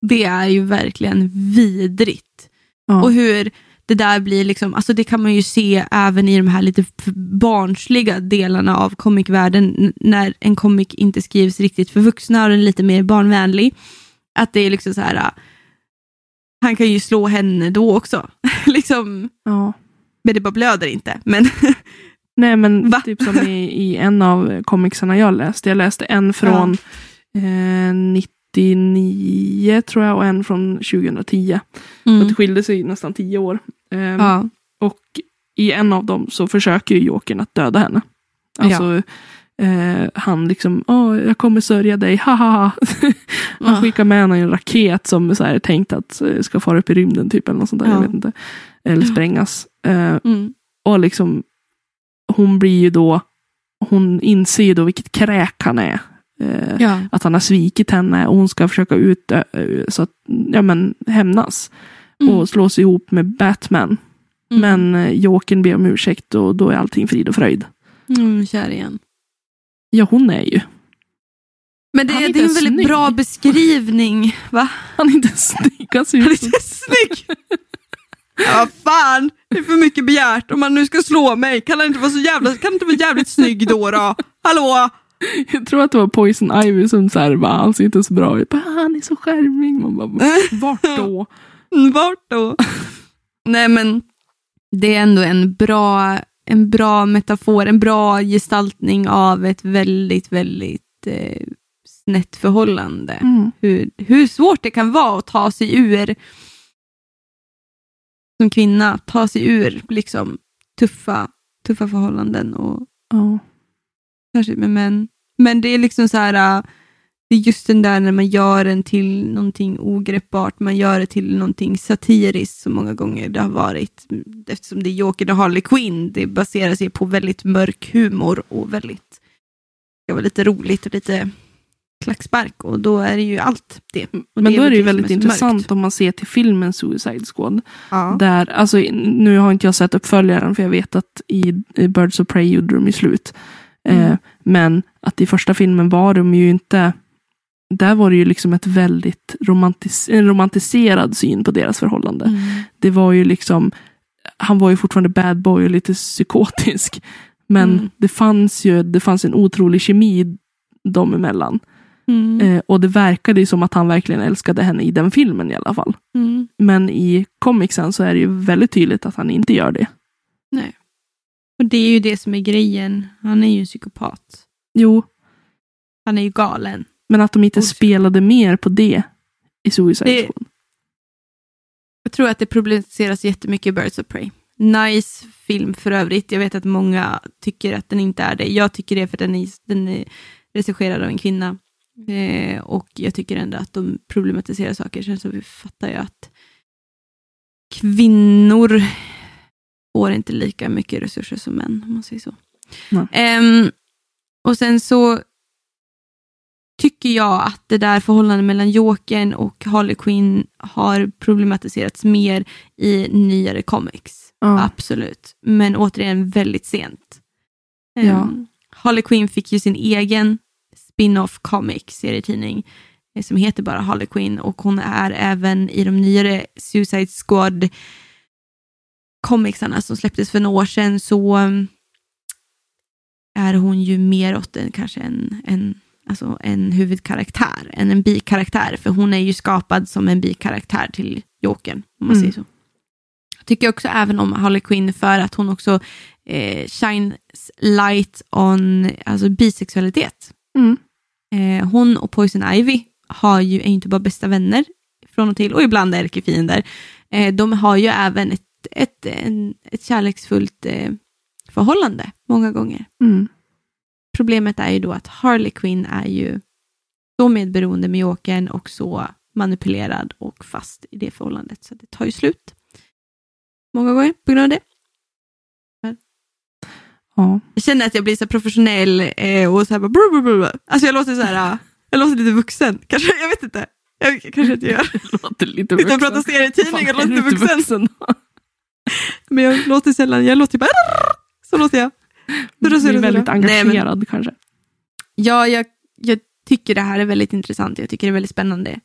Det är ju verkligen vidrigt. ja, Och hur det där blir, liksom, alltså det kan man ju se även i de här lite barnsliga delarna av comicvärlden, n- när en comic inte skrivs riktigt för vuxna och den är lite mer barnvänlig. Att det är liksom så här, äh, han kan ju slå henne då också. liksom, ja. men det bara blöder inte. Men Nej men Va? typ som i, i en av comicsarna jag läste. Jag läste en från eh, 99 tror jag och en från 2010. Så att det skilde sig nästan tio år. Eh, ja. Och i en av dem så försöker ju Jokern att döda henne. Alltså, eh, han liksom, åh, jag kommer sörja dig, haha. han skickar med henne en raket som är tänkt att eh, ska fara upp i rymden typ eller något sånt där, Ja. jag vet inte. Eller Ja. sprängas. Eh, Mm. och liksom, hon blir ju då, hon inser ju då vilket kräk han är. Eh, Ja. Att han har svikit henne och hon ska försöka ut, eh, så att, ja men hämnas. Mm. Och slå sig ihop med Batman. Mm. Men eh, Jokern ber om ursäkt och då är allting frid och fröjd. Mm, kär igen. Ja, hon är ju. Men det, Han är är, det är en väldigt snygg. bra beskrivning. Va? Han är inte snygg. Han ser Han är ut som... inte snygg. Ja, vad fan, det är för mycket begärt. Om man nu ska slå mig, kan han inte vara så jävla, kan han inte vara jävligt snygg då då? Hallå? Jag tror att det var Poison Ivy som så här, bara, han ser inte så bra ut. Han är så charmig. Man bara, vart då? Vart då? Nej men, det är ändå en bra, en bra metafor, en bra gestaltning av ett väldigt, väldigt eh, snett förhållande. Mm. hur, hur svårt det kan vara att ta sig ur som kvinna, ta sig ur liksom tuffa, tuffa förhållanden och Ja. särskilt med män. Men det är liksom så här, äh, det är just den där när man gör den till någonting ogreppbart, man gör det till någonting satiriskt så många gånger det har varit. Eftersom det är Joker och Harley Quinn, det baserar sig på väldigt mörk humor och väldigt, det vara lite roligt och lite klackspark och då är det ju allt det. Och Men då är det ju väl väldigt intressant mörkt. om man ser till filmen Suicide Squad. Ja. Där, alltså, nu har inte jag sett uppföljaren för jag vet att i, i Birds of Prey gjorde de ju slut. Mm. Eh, men att i första filmen var de ju inte där var det ju liksom ett väldigt romantis en romantiserad syn på deras förhållande. Mm. Det var ju liksom, han var ju fortfarande bad boy och lite psykotisk. Men Mm. det fanns ju det fanns en otrolig kemi dem emellan. Mm. Eh, och det verkade ju som att han verkligen älskade henne i den filmen i alla fall. Mm. Men i comicsen så är det ju väldigt tydligt att han inte gör det. Och det är ju det som är grejen. Han är ju en psykopat. Jo, Han är ju galen. men att de inte Och- spelade mer på det i Suicide Det- Squad. Jag tror att det problematiseras jättemycket i Birds of Prey. Nice film för övrigt. Jag vet att många tycker att den inte är det. Jag tycker det för att den är, den är regisserad av en kvinna. Eh, och jag tycker ändå att de problematiserar saker. Sen så fattar jag att kvinnor får inte lika mycket resurser som män, om man säger så. Ehm, och sen så tycker jag att det där förhållandet mellan Jokern och Harley Quinn har problematiserats mer i nyare comics. Ja. Absolut. Men återigen väldigt sent. Ehm, Ja. Harley Quinn fick ju sin egen spin-off comic serietidning eh, som heter bara Harley Quinn och hon är även i de nyare Suicide Squad comicsarna som släpptes för några år sedan så um, är hon ju mer åt en, kanske en, en, alltså en huvudkaraktär än en bikaraktär. För hon är ju skapad som en bikaraktär till Jokern, om man Mm. säger så. Jag tycker också även om Harley Quinn för att hon också eh, shines light on alltså bisexualitet. Mm. Eh, hon och Poison Ivy har ju, är ju inte bara bästa vänner från och till och ibland ärkefiender. Eh, de har ju även ett, ett, en, ett kärleksfullt eh, förhållande många gånger. Mm. Problemet är ju då att Harley Quinn är ju så medberoende med Jokern och så manipulerad och fast i det förhållandet. Så det tar ju slut. Många gånger på grund av det. Ja. Jag känner att jag blir så professionell eh, och så här bara brr, brr. Alltså jag låter så här, jag låter lite vuxen. Kanske, jag vet inte. Jag kanske inte gör. Det låter lite Utan vuxen. prata serietidning Fan, låter vuxen. vuxen? Men jag låter sällan, jag låter bara så låter jag. Så Du är väldigt där. Nej, men- engagerad kanske. Ja, jag, jag tycker det här är väldigt intressant. Jag tycker det är väldigt spännande.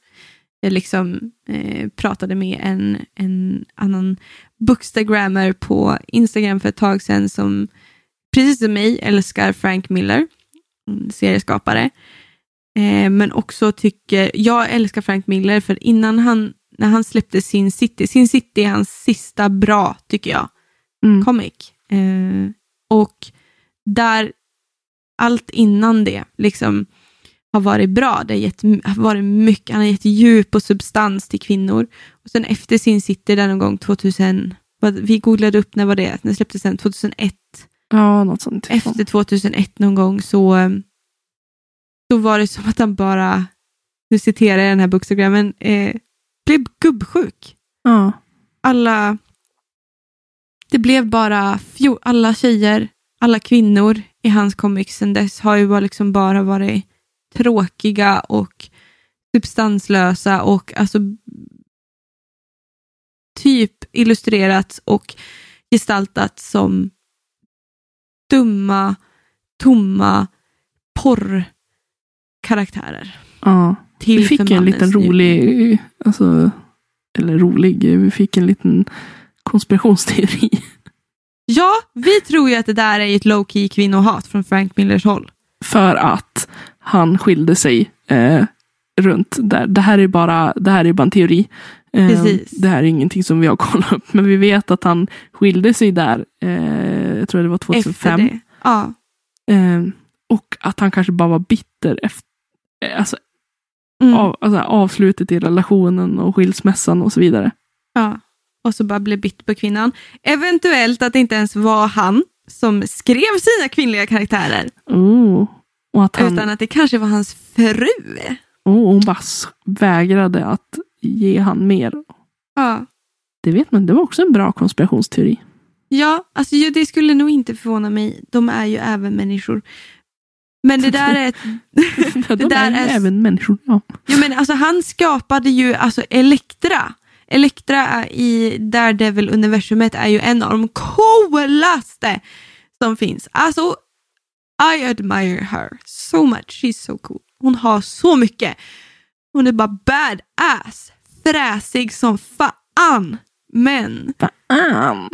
Jag liksom eh, pratade med en, en annan bookstagrammer på Instagram för ett tag sedan som precis som mig älskar Frank Miller, serieskapare. Eh, men också tycker, jag älskar Frank Miller för innan han, när han släppte Sin City, Sin City är hans sista bra tycker jag Mm. comic. Eh, och där allt innan det liksom har varit bra. Det har, gett, varit mycket, han har gett djup och substans till kvinnor. Och sen efter sin city där någon gång 2000, vad- vi googlade upp när var det, när släpptes den? 2001. Ja, något sånt. Efter 2001 någon gång så, eh, så var det som att han bara, nu citerar jag den här bookstagrammen, eh, blev gubbsjuk Ja. alla... Det blev bara... Fjo, alla tjejer, alla kvinnor i hans comics sen dess har ju bara, liksom bara varit tråkiga och substanslösa och alltså typ illustrerats och gestaltats som dumma, tomma porrkaraktärer. ja. Vi fick en liten rolig, alltså, eller rolig, vi fick en liten konspirationsteori. Ja, vi tror ju att det där är ett low-key kvinnohat från Frank Millers håll. För att han skilde sig eh, runt där. Det här är bara, det här är bara en teori. Eh, Precis. Det här är ingenting som vi har kollat upp. Men vi vet att han skilde sig där, eh, jag tror det var 2005. Efter det. Ja. Eh, och att han kanske bara var bitter efter eh, alltså, Mm. av, alltså, avslutet i relationen och skilsmässan och så vidare. ja. Och så bara blev bitter på kvinnan. Eventuellt att det inte ens var han som skrev sina kvinnliga karaktärer. Oh. Att han, Utan att det kanske var hans fru. oh, hon bara vägrade att ge han mer. Ja. Det vet man, det var också en bra konspirationsteori. Ja, alltså det skulle nog inte förvåna mig. De är ju även människor. Men det där är ett... De där är är- även människor. Ja. Jo, men alltså, han skapade ju alltså Elektra. Elektra i Daredevil-universumet är ju en av de coolaste som finns. Alltså, I admire her so much. She's so cool. hon har så mycket. Hon är bara badass, fräsig som fan. Men, Fan.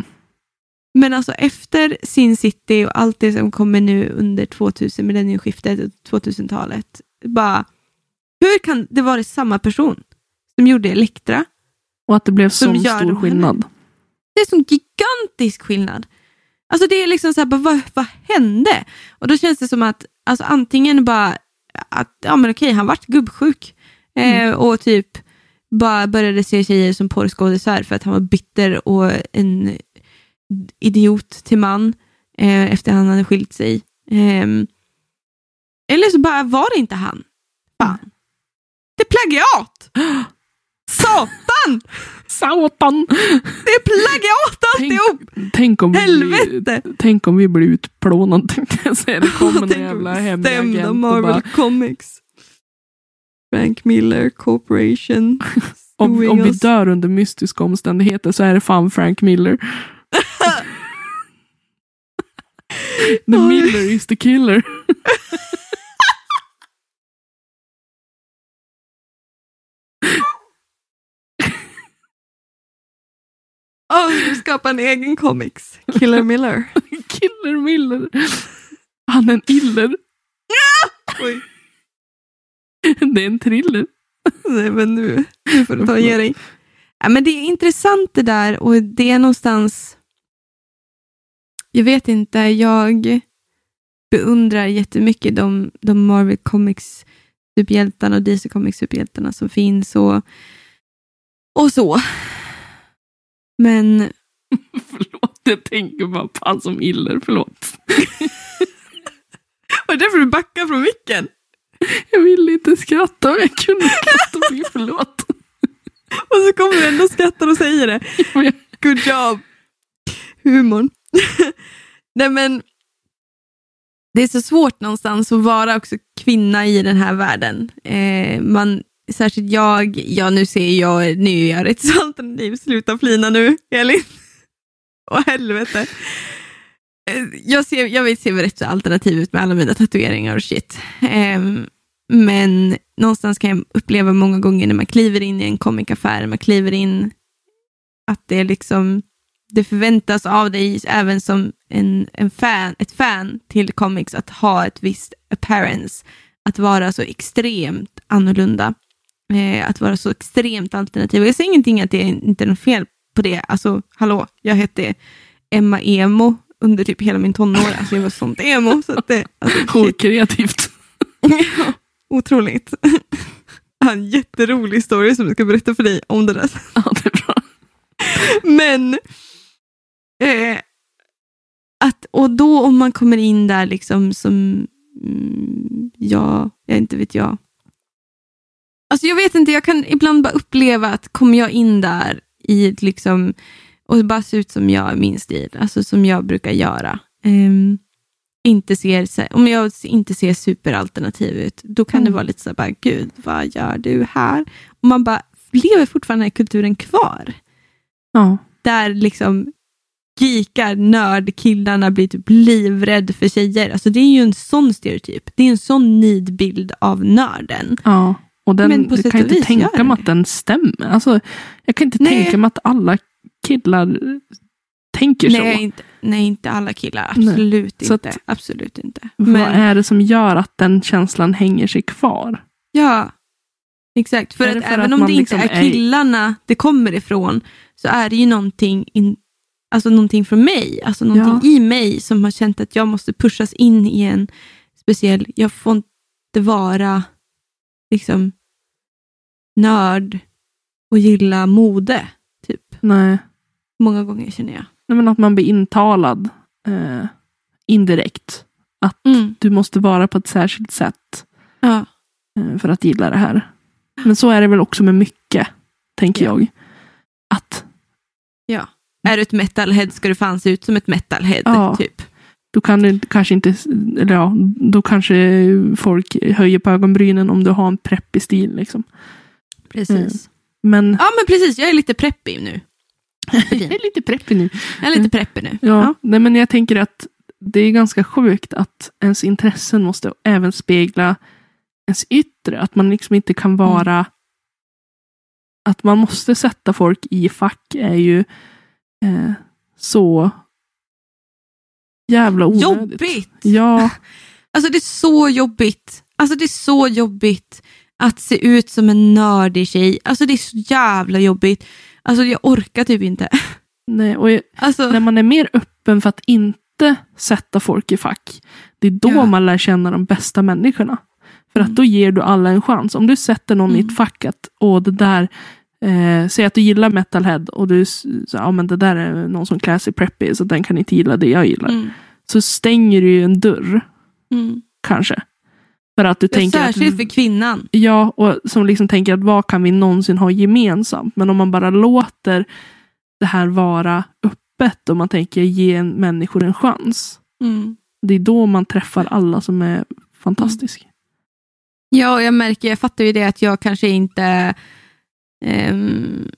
men alltså efter Sin City och allt det som kommer nu under 2000, millennieskiftet och 2000-talet. Bara, hur kan det vara samma person som gjorde Elektra? Och att det blev sån gör stor skillnad. Det är sån gigantisk skillnad. Alltså det är liksom så här, bara, vad, vad hände? Och då känns det som att alltså antingen bara att, ja men okej, han vart gubbsjuk. Eh, och typ bara började se tjejer som porrskådisar för att han var bitter och en idiot till man eh, efter han hade skilt sig. Ehm, eller så bara var det inte han. Fan. Det är plagiat! Satan! Satan! Det är plagiat Tänk, alltihop! tänk, om vi Helvete! blir, tänk om vi blir utplånade tänkte jag säga. Det kommer en Tänk om jävla vi hemlig agent och Marvel bara, Comics. Frank Miller Corporation. om, om vi dör under mystiska omständigheter så är det fan Frank Miller. the. Miller is the killer. Åh, vi ska skapa en egen comics. Killer Miller. Killer Miller. Han är en iller. Oj. Det är en thriller. Nej, men nu, nu får du ta och ge dig. Ja, men det är intressant det där och det är någonstans... Jag vet inte, jag beundrar jättemycket de, de Marvel Comics superhjältarna och DC Comics superhjältarna som finns och, och så. Men Förlåt, jag tänker bara på han som iller. Förlåt. var det därför du backade från micken? Jag ville inte skratta men jag kunde skratta. Fy, Förlåt. Och så kommer du ändå och skrattar och säger det. Good job. Humorn. Nej men, det är så svårt någonstans att vara också kvinna i den här världen. Eh, man, särskilt jag, ja nu ser jag, nu är jag rätt så alternativ, sluta flina nu Elin. Åh helvete. Eh, Jag, ser, jag vill se rätt så alternativ ut med alla mina tatueringar och shit. Ehm, men någonstans kan jag uppleva många gånger när man kliver in i en comikaffär, man kliver in att det är liksom det förväntas av dig även som en, en fan, ett fan till comics att ha ett visst appearance, att vara så extremt annorlunda, eh, att vara så extremt alternativ. Och jag säger ingenting att det inte är något fel på det. Alltså, hallå, jag hette Emma Emo under typ hela min tonår. Alltså jag var sånt emo. Så att det, alltså, shit. Otroligt. Jag har en jätterolig story som jag ska berätta för dig om det där. Ja, det är bra. Men, eh, att, och då om man kommer in där liksom som, mm, ja, jag inte vet jag. Alltså jag vet inte, jag kan ibland bara uppleva att kommer jag in där i liksom, och bara se ut som jag i min stil, alltså som jag brukar göra. ehm, inte ser, om jag inte ser superalternativ ut, då kan det Mm. vara lite så här, bara, gud, vad gör du här? Och man bara, lever fortfarande den här kulturen kvar? Ja. där liksom geekar, nördkillarna blir typ livrädd för tjejer. Alltså det är ju en sån stereotyp. Det är en sån nidbild av nörden. ja. Och den, Men på jag sätt kan och inte vis tänka mig det. att den stämmer. Alltså, jag kan inte Nej. tänka mig att alla killar tänker Nej så. inte, nej, inte alla killar. Nej. Absolut Så inte. att- Absolut inte. Vad Men, är det som gör att den känslan hänger sig kvar? ja, exakt. För Är att för även att om det inte liksom är är- killarna det kommer ifrån, så är det ju någonting, in, alltså någonting från mig. Alltså någonting i mig som har känt att jag måste pushas in i en speciell, jag får inte vara liksom nörd och gilla mode, typ. Nej. Många gånger känner jag. Men att man blir intalad eh, indirekt. Att Mm. du måste vara på ett särskilt sätt Ja. eh, för att gilla det här. Men så är det väl också med mycket, tänker Ja. jag. Att ja. Är du ett metalhead ska du fan se ut som ett metalhead, Ja. typ. då kan du kanske inte, eller ja, då kanske folk höjer på ögonbrynen om du har en preppig stil. Liksom. Precis. Men Ja, men precis. Jag är lite preppig nu. Jag är lite preppig nu. Jag är lite preppig nu. Ja, Nej, men jag tänker att det är ganska sjukt att ens intressen måste även spegla ens yttre. Att man liksom inte kan vara... Att man måste sätta folk i fack är ju eh, så jävla onödigt. Jobbigt! Ja, Alltså det är så jobbigt. Alltså det är så jobbigt att se ut som en nördig tjej. Alltså det är så jävla jobbigt. Alltså jag orkar typ inte. nej, och jag, Alltså, när man är mer öppen för att inte sätta folk i fack, det är då Ja. man lär känna de bästa människorna. För att Mm. då ger du alla en chans. Om du sätter någon i Mm. ett fack att, åh det där, eh, säg att du gillar metalhead och du, så, ja men det där är någon som klär sig preppy så den kan inte gilla det jag gillar. mm, Så stänger du ju en dörr, mm. kanske. För att du Ja, tänker att, Särskilt för kvinnan. Ja, och som liksom tänker att vad kan vi någonsin ha gemensamt? Men om man bara låter det här vara öppet och man tänker ge en människor en chans. Mm. Det är då man träffar alla som är fantastiska. Ja, och jag märker, jag fattar ju det att jag kanske inte... ehm,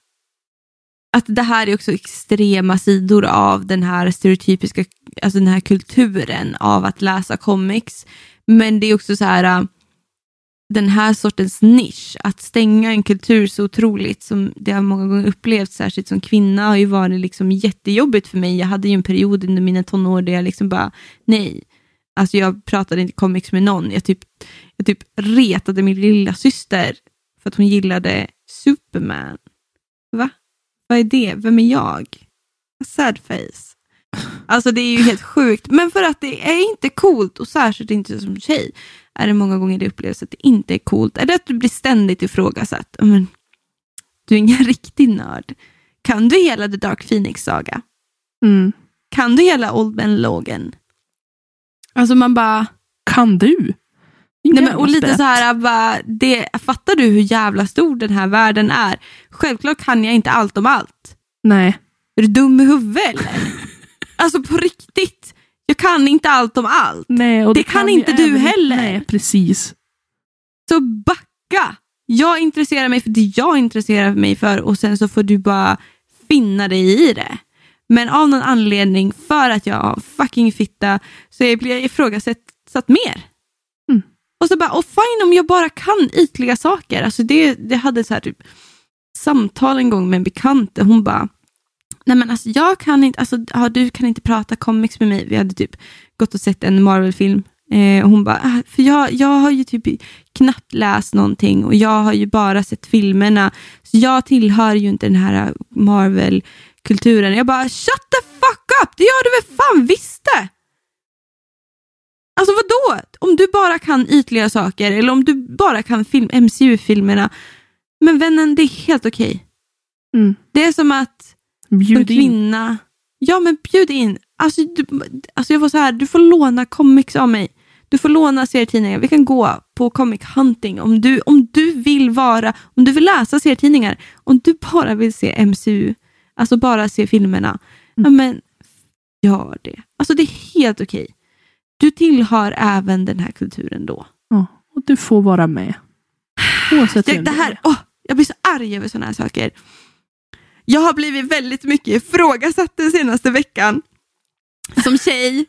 att det här är också extrema sidor av den här stereotypiska, alltså den här kulturen av att läsa comics. Men det är också så här, äh, den här sortens nisch, att stänga en kultur så otroligt som det har många gånger upplevt, särskilt som kvinna, har ju varit liksom jättejobbigt för mig. Jag hade ju en period under mina tonår där jag liksom bara, nej, alltså jag pratade inte comics med någon. Jag typ, jag typ retade min lilla syster för att hon gillade Superman. Va? Vad är det? Vem är jag? Sad face. Alltså det är ju helt sjukt. Men för att det är inte coolt och särskilt inte som tjej är det många gånger det upplevs att det inte är coolt. Är det att du blir ständigt ifrågasatt? Men, du är ingen riktig nörd. Kan du hela The Dark Phoenix-saga? Mm. Kan du hela Old Man Logan? Alltså man bara... Kan du? Nej, men, och lite så här, bara, det, fattar du hur jävla stor den här världen är? Självklart kan jag inte allt om allt. Nej. Är du dum i huvudet eller? Alltså på riktigt. Jag kan inte allt om allt. Nej och Det kan ju inte du även- heller. Nej, precis. Så backa! Jag intresserar mig för det jag intresserar mig för och sen så får du bara finna dig i det. Men av någon anledning, för att jag har fucking fitta, så blir jag ifrågasatt mer. Mm. Och så bara, och fine om jag bara kan ytliga saker. Alltså det, det hade så här typ samtal en gång med en bekant. Hon bara, nej men alltså jag kan inte, alltså ja, du kan inte prata comics med mig. Vi hade typ gått och sett en Marvel-film. Eh, och hon bara, "Ah, för jag, jag har ju typ knappt läst någonting och jag har ju bara sett filmerna. Så jag tillhör ju inte den här Marvel-kulturen. Jag bara, shut the fuck up! Det gör du väl fan visst det! Alltså vadå? Om du bara kan ytliga saker eller om du bara kan film, MCU-filmerna. Men vännen, det är helt okej. Mm. Det är som att Bjud in. kvinna, ja men bjud in. Alltså, du, alltså jag var så här, du får låna comics av mig. Du får låna serietidningar. Vi kan gå på comic hunting om du, om du vill vara, om du vill läsa serietidningar. Om du bara vill se MCU, alltså bara se filmerna. Ja men, gör det. Alltså det är helt okej. Du tillhör även den här kulturen då. Ja, och du får vara med. Oavsett det du här, är. åh, jag blir så arg över sådana här saker. Jag har blivit väldigt mycket ifrågasatt den senaste veckan som tjej.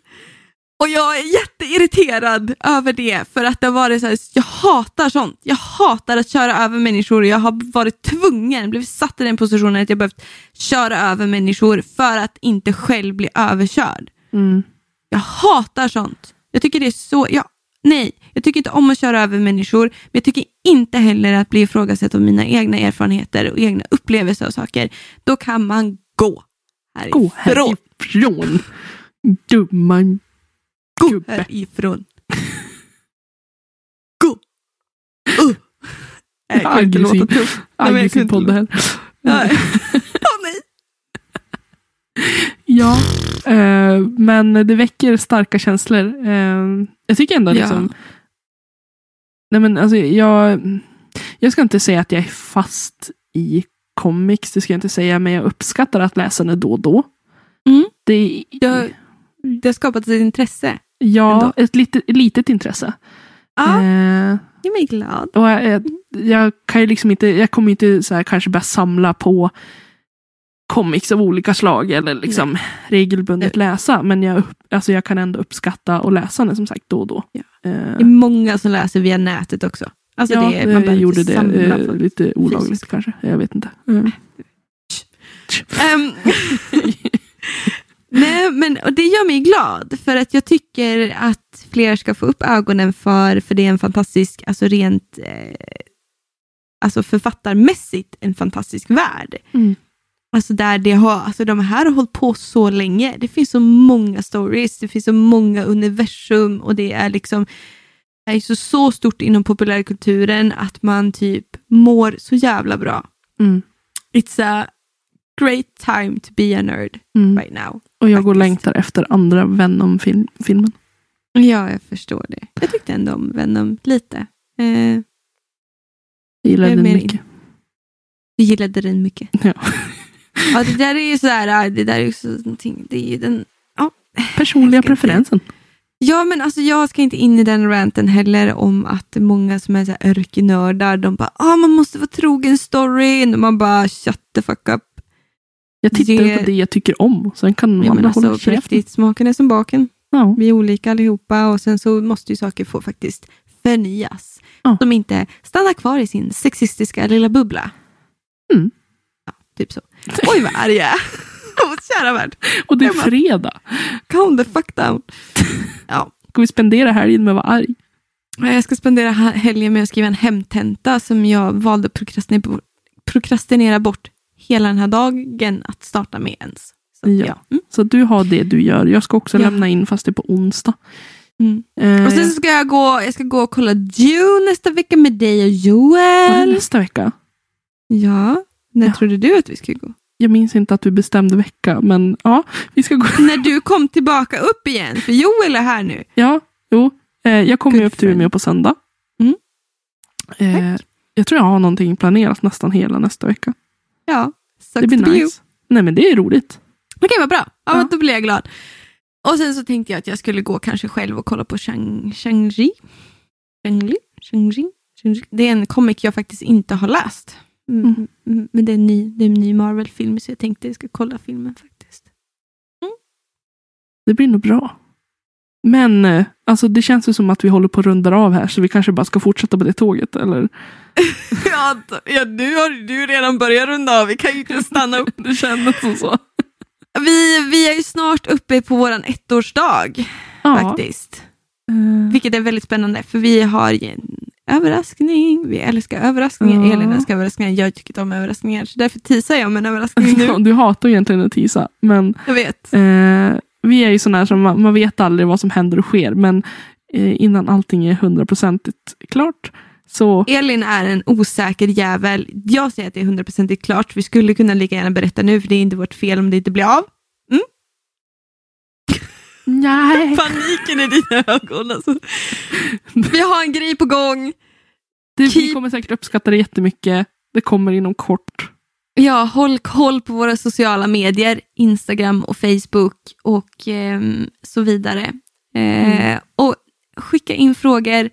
Och jag är jätteirriterad över det för att det har varit så här, jag hatar sånt. Jag hatar att köra över människor. Jag har varit tvungen, blivit satt i den positionen att jag behövt köra över människor för att inte själv bli överkörd. Mm. Jag hatar sånt. Jag tycker det är så... Ja, nej, jag tycker inte om att köra över människor, men jag tycker inte heller att bli ifrågasatt av mina egna erfarenheter och egna upplevelser av saker. Då kan man gå härifrån. Gå härifrån. Dumma Gå gubbe. härifrån. Gå! Uh. Jag kan inte låta tuff. Aggressiv podd här. Nej. Åh, nej. Ja, men det väcker starka känslor. Eh, jag tycker ändå Ja. liksom... Nej men alltså jag... Jag ska inte säga att jag är fast i comics, det ska jag inte säga, men jag uppskattar att läsa det då och då. Mm. Det, Jag- Det har skapat ett intresse. ja, ändå. ett litet, litet intresse. Ja, Eh, jag blir glad. och jag, jag kan ju liksom inte, jag kommer inte så här kanske börja samla på comics av olika slag eller liksom regelbundet läsa. Men jag, alltså jag kan ändå uppskatta och läsa den som sagt då och då. Ja. Eh, Det är många som läser via nätet också. Alltså ja, det, man jag gjorde det på- lite olagligt fysiskt. kanske. Jag vet inte. Mm. Ehm, Nej, men och det gör mig glad för att jag tycker att fler ska få upp ögonen för, för det är en fantastisk, alltså rent eh, alltså författarmässigt en fantastisk värld. Mm. Alltså där det har, alltså de här har hållit på så länge. Det finns så många stories, det finns så många universum och det är liksom det är så, så stort inom populärkulturen att man typ mår så jävla bra. Mm. It's a great time to be a nerd Mm. right now. Och jag går och faktiskt. längtar efter andra Venom-filmen. Ja, jag förstår det. Jag tyckte ändå om Venom lite. Eh, Jag gillade Jag den mycket. jag gillade den mycket. Ja. Ja, det där är ju sådär, det där är ju så någonting, det är ju den Personliga ska inte- preferensen. Ja, men alltså jag ska inte in i den ranten heller om att många som är så här örkennördar, de bara ah, man måste vara trogen storyn och man bara shut the fuck up. Jag tittar Det- på det jag tycker om. Sen kan Ja, alltså, hålla på käften. riktigt, smaken är som baken. Ja. Vi är olika allihopa och sen så måste ju saker få faktiskt förnyas. Ja. De inte stannar kvar i sin sexistiska lilla bubbla. Mm. Ja, typ så. Oj vad arg jag är. Kära värld, Och det är fredag. calm the fuck down. Ja. Ska vi spendera helgen med att vara arg? Jag ska spendera helgen med att skriva en hemtenta som jag valde att prokrastinera bort, hela den här dagen att starta med ens. Så, Ja. ja. Mm. Så du har det du gör. Jag ska också Ja. lämna in fast det är på onsdag. Mm. Eh, Och sen ska jag gå, jag ska gå och kolla Dune nästa vecka med dig och Joel. nästa vecka? Ja, när Ja. trodde du att vi skulle gå? Jag minns inte att vi bestämde vecka, men ja, vi ska gå. när du kom tillbaka upp igen, för Joel är här nu. Ja, jo. Eh, jag kommer upp till Umeå på söndag. Mm. Eh, jag tror jag har någonting planerat nästan hela nästa vecka. Ja, sucks Det blir be you. nice. Nej men det är roligt. Okej, vad bra. Ja, Ja. Då blir jag glad. Och sen så tänkte jag att jag skulle gå kanske själv och kolla på Shang- Shang-Chi. Shang-Chi? Shang-Chi? Det är en comic jag faktiskt inte har läst. Mm. Mm. mm, Men det är en ny, det är en ny Marvel-film, så jag tänkte jag ska kolla filmen faktiskt. Det blir nog bra. Men eh, alltså, det känns ju som att vi håller på att runda av här, så vi kanske bara ska fortsätta på det tåget. Eller? ja, ja, nu har du redan börjat runda av. Vi kan ju inte stanna upp. Det kändes som så. Vi, vi är ju snart uppe på våran ettårsdag Ja, faktiskt. eh, Vilket är väldigt spännande, för vi har överraskning. Vi älskar överraskningar. Ja. Elin älskar överraskningar. Jag tycker inte om överraskningar. Så därför teasar jag om en överraskning ja, nu. du hatar egentligen att tisa, men Jag vet. eh, vi är ju sådana som man, man vet aldrig vad som händer och sker, men eh, innan allting är hundraprocentigt klart så Elin är en osäker jävel. Jag säger att det är hundraprocentigt klart. Vi skulle kunna lika gärna berätta nu, för det är inte vårt fel om det inte blir av. nej. Paniken i dina ögon alltså. Vi har en grej på gång. Vi Keep- kommer säkert uppskatta det jättemycket. Det kommer inom kort. Ja, håll koll på våra sociala medier, Instagram och Facebook och ehm, så vidare. Eh, Mm. Och skicka in frågor.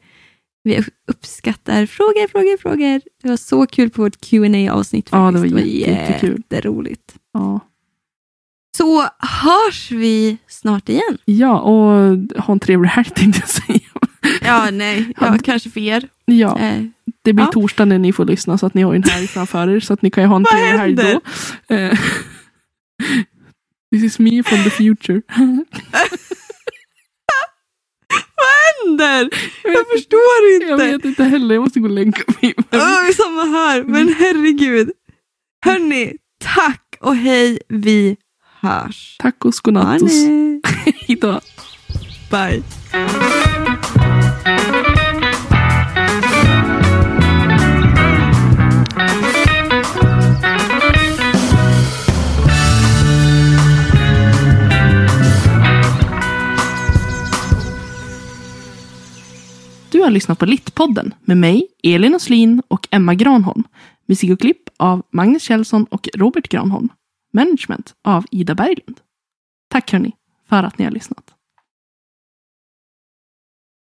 Vi uppskattar frågor, frågor, frågor. Det var så kul på vårt qa avsnitt Ja, det var jättekul. jätteroligt. Ja. Så hörs vi snart igen. ja, och ha en trevlig helg tänkte jag säga. Ja, nej, ja, kanske för er. Ja, Eh, det blir ja. torsdag när ni får lyssna så att ni har en helg framför er så att ni kan ju ha en Vad trevlig helg då. Eh, This is me from the future. händer? Jag förstår inte. Jag vet inte heller, jag måste gå och lägga mig. Åh, samma här, men Mm. herregud. Hörni, tack och hej. Vi hörs. Tacos, godnattos. Hejdå. Bye. Du har lyssnat på Littpodden med mig, Elin Oslin och Emma Granholm. Musik och klipp av Magnus Kjellson och Robert Granholm. Management av Ida Berglund. Tack hörni för att ni har lyssnat.